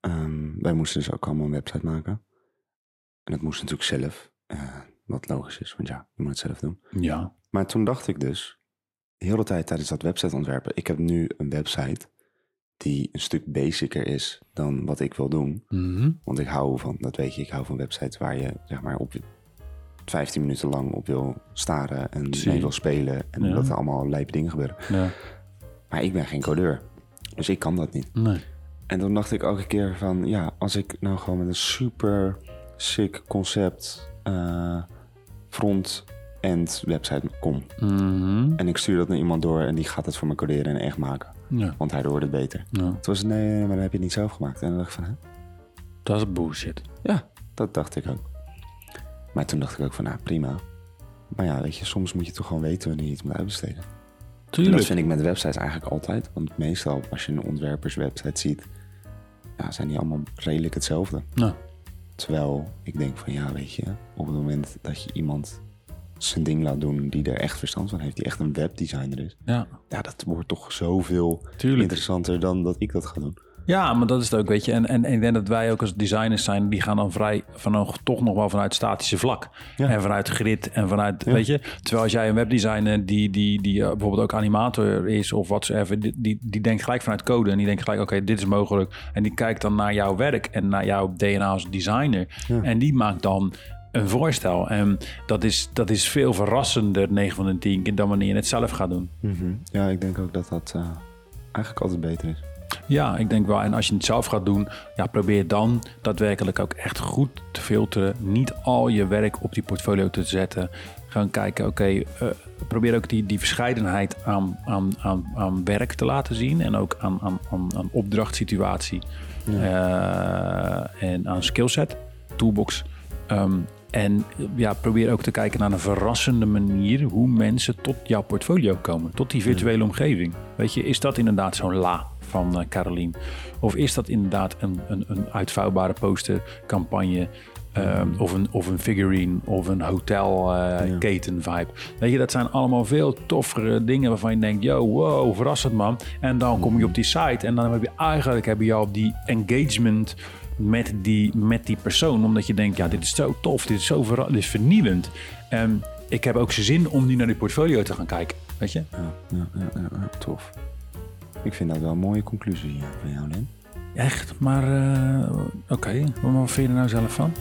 [SPEAKER 2] Ehm, wij moesten dus ook allemaal een website maken. En dat moest natuurlijk zelf, wat logisch is, want ja, je moet het zelf doen.
[SPEAKER 1] Ja.
[SPEAKER 2] Maar toen dacht ik dus, de hele tijd tijdens dat website ontwerpen, ik heb nu een website die een stuk basicer is dan wat ik wil doen.
[SPEAKER 1] Mhm.
[SPEAKER 2] Want ik hou van, dat weet je, ik hou van websites waar je zeg maar op 15 minuten lang op wil staren en
[SPEAKER 1] Zie.
[SPEAKER 2] mee wil spelen. En
[SPEAKER 1] Ja.
[SPEAKER 2] dat er allemaal lijpe dingen gebeuren.
[SPEAKER 1] ja.
[SPEAKER 2] Maar ik ben geen codeur, dus ik kan dat niet.
[SPEAKER 1] Nee.
[SPEAKER 2] En toen dacht ik elke keer van, ja, als ik nou gewoon met een super sick concept eh, front-end website kom.
[SPEAKER 1] Mhm.
[SPEAKER 2] En ik stuur dat naar iemand door en die gaat het voor me coderen en echt maken.
[SPEAKER 1] Ja.
[SPEAKER 2] Want daardoor wordt het beter.
[SPEAKER 1] ja.
[SPEAKER 2] Toen was het, nee, maar dan heb je het niet zelf gemaakt. En dan dacht ik van, hè?
[SPEAKER 1] Dat is bullshit.
[SPEAKER 2] Ja, dat dacht ik ook. Maar toen dacht ik ook van, nou, prima. Maar ja, weet je, soms moet je toch gewoon weten wanneer je iets moet uitbesteden. En dat vind ik met websites eigenlijk altijd. Want meestal, als je een ontwerperswebsite ziet, ja, zijn die allemaal redelijk hetzelfde.
[SPEAKER 1] Ja.
[SPEAKER 2] Terwijl ik denk van, ja, weet je, op het moment dat je iemand zijn ding laat doen die er echt verstand van heeft, die echt een webdesigner is,
[SPEAKER 1] Ja.
[SPEAKER 2] ja, dat wordt toch zoveel
[SPEAKER 1] Tuurlijk.
[SPEAKER 2] interessanter dan dat ik dat ga doen.
[SPEAKER 1] Ja, maar dat is het ook, weet je. En, en, en ik denk dat wij ook als designers zijn, die gaan dan vrij van een, toch nog wel vanuit statische vlak.
[SPEAKER 2] Ja.
[SPEAKER 1] En vanuit grid en vanuit,
[SPEAKER 2] Ja.
[SPEAKER 1] weet je. Terwijl als jij een webdesigner die, die, die eh, bijvoorbeeld ook animator is of watsoever, die, die, die denkt gelijk vanuit code en die denkt gelijk, oké, dit is mogelijk. En die kijkt dan naar jouw werk en naar jouw DNA als designer.
[SPEAKER 2] Ja.
[SPEAKER 1] En die maakt dan een voorstel. En dat is, dat is veel verrassender, 9 van de 10 keer, dan wanneer je het zelf gaat doen.
[SPEAKER 2] Ja, ik denk ook dat dat eh, eigenlijk altijd beter is.
[SPEAKER 1] Ja, ik denk wel. En als je het zelf gaat doen, ja, probeer dan daadwerkelijk ook echt goed te filteren. Niet al je werk op die portfolio te zetten. Gaan kijken, oké, eh, probeer ook die, die verscheidenheid aan, aan, aan, aan werk te laten zien. En ook aan, aan, aan, aan opdrachtsituatie. Eh, en aan skillset, toolbox. Ehm, en ja, probeer ook te kijken naar een verrassende manier hoe mensen tot jouw portfolio komen, tot die virtuele omgeving. Weet je, is dat inderdaad zo'n la van uh, Caroline? Of is dat inderdaad een, een, een uitvouwbare postercampagne? Um, of, een, of een figurine of een hotelketen uh, vibe. Weet je, dat zijn allemaal veel toffere dingen waarvan je denkt, yo, wow, verrassend man. En dan kom je op die site en dan heb je eigenlijk heb je al die engagement met die, met die persoon. Omdat je denkt, ja, dit is zo tof, dit is zo ver, dit is vernieuwend. En ik heb ook zin om nu naar die portfolio te gaan kijken. Weet je?
[SPEAKER 2] Ja, ja, ja, ja tof. Ik vind dat wel een mooie conclusie van jou, Len.
[SPEAKER 1] Echt? Maar uh, oké, okay. wat vind je er nou zelf van?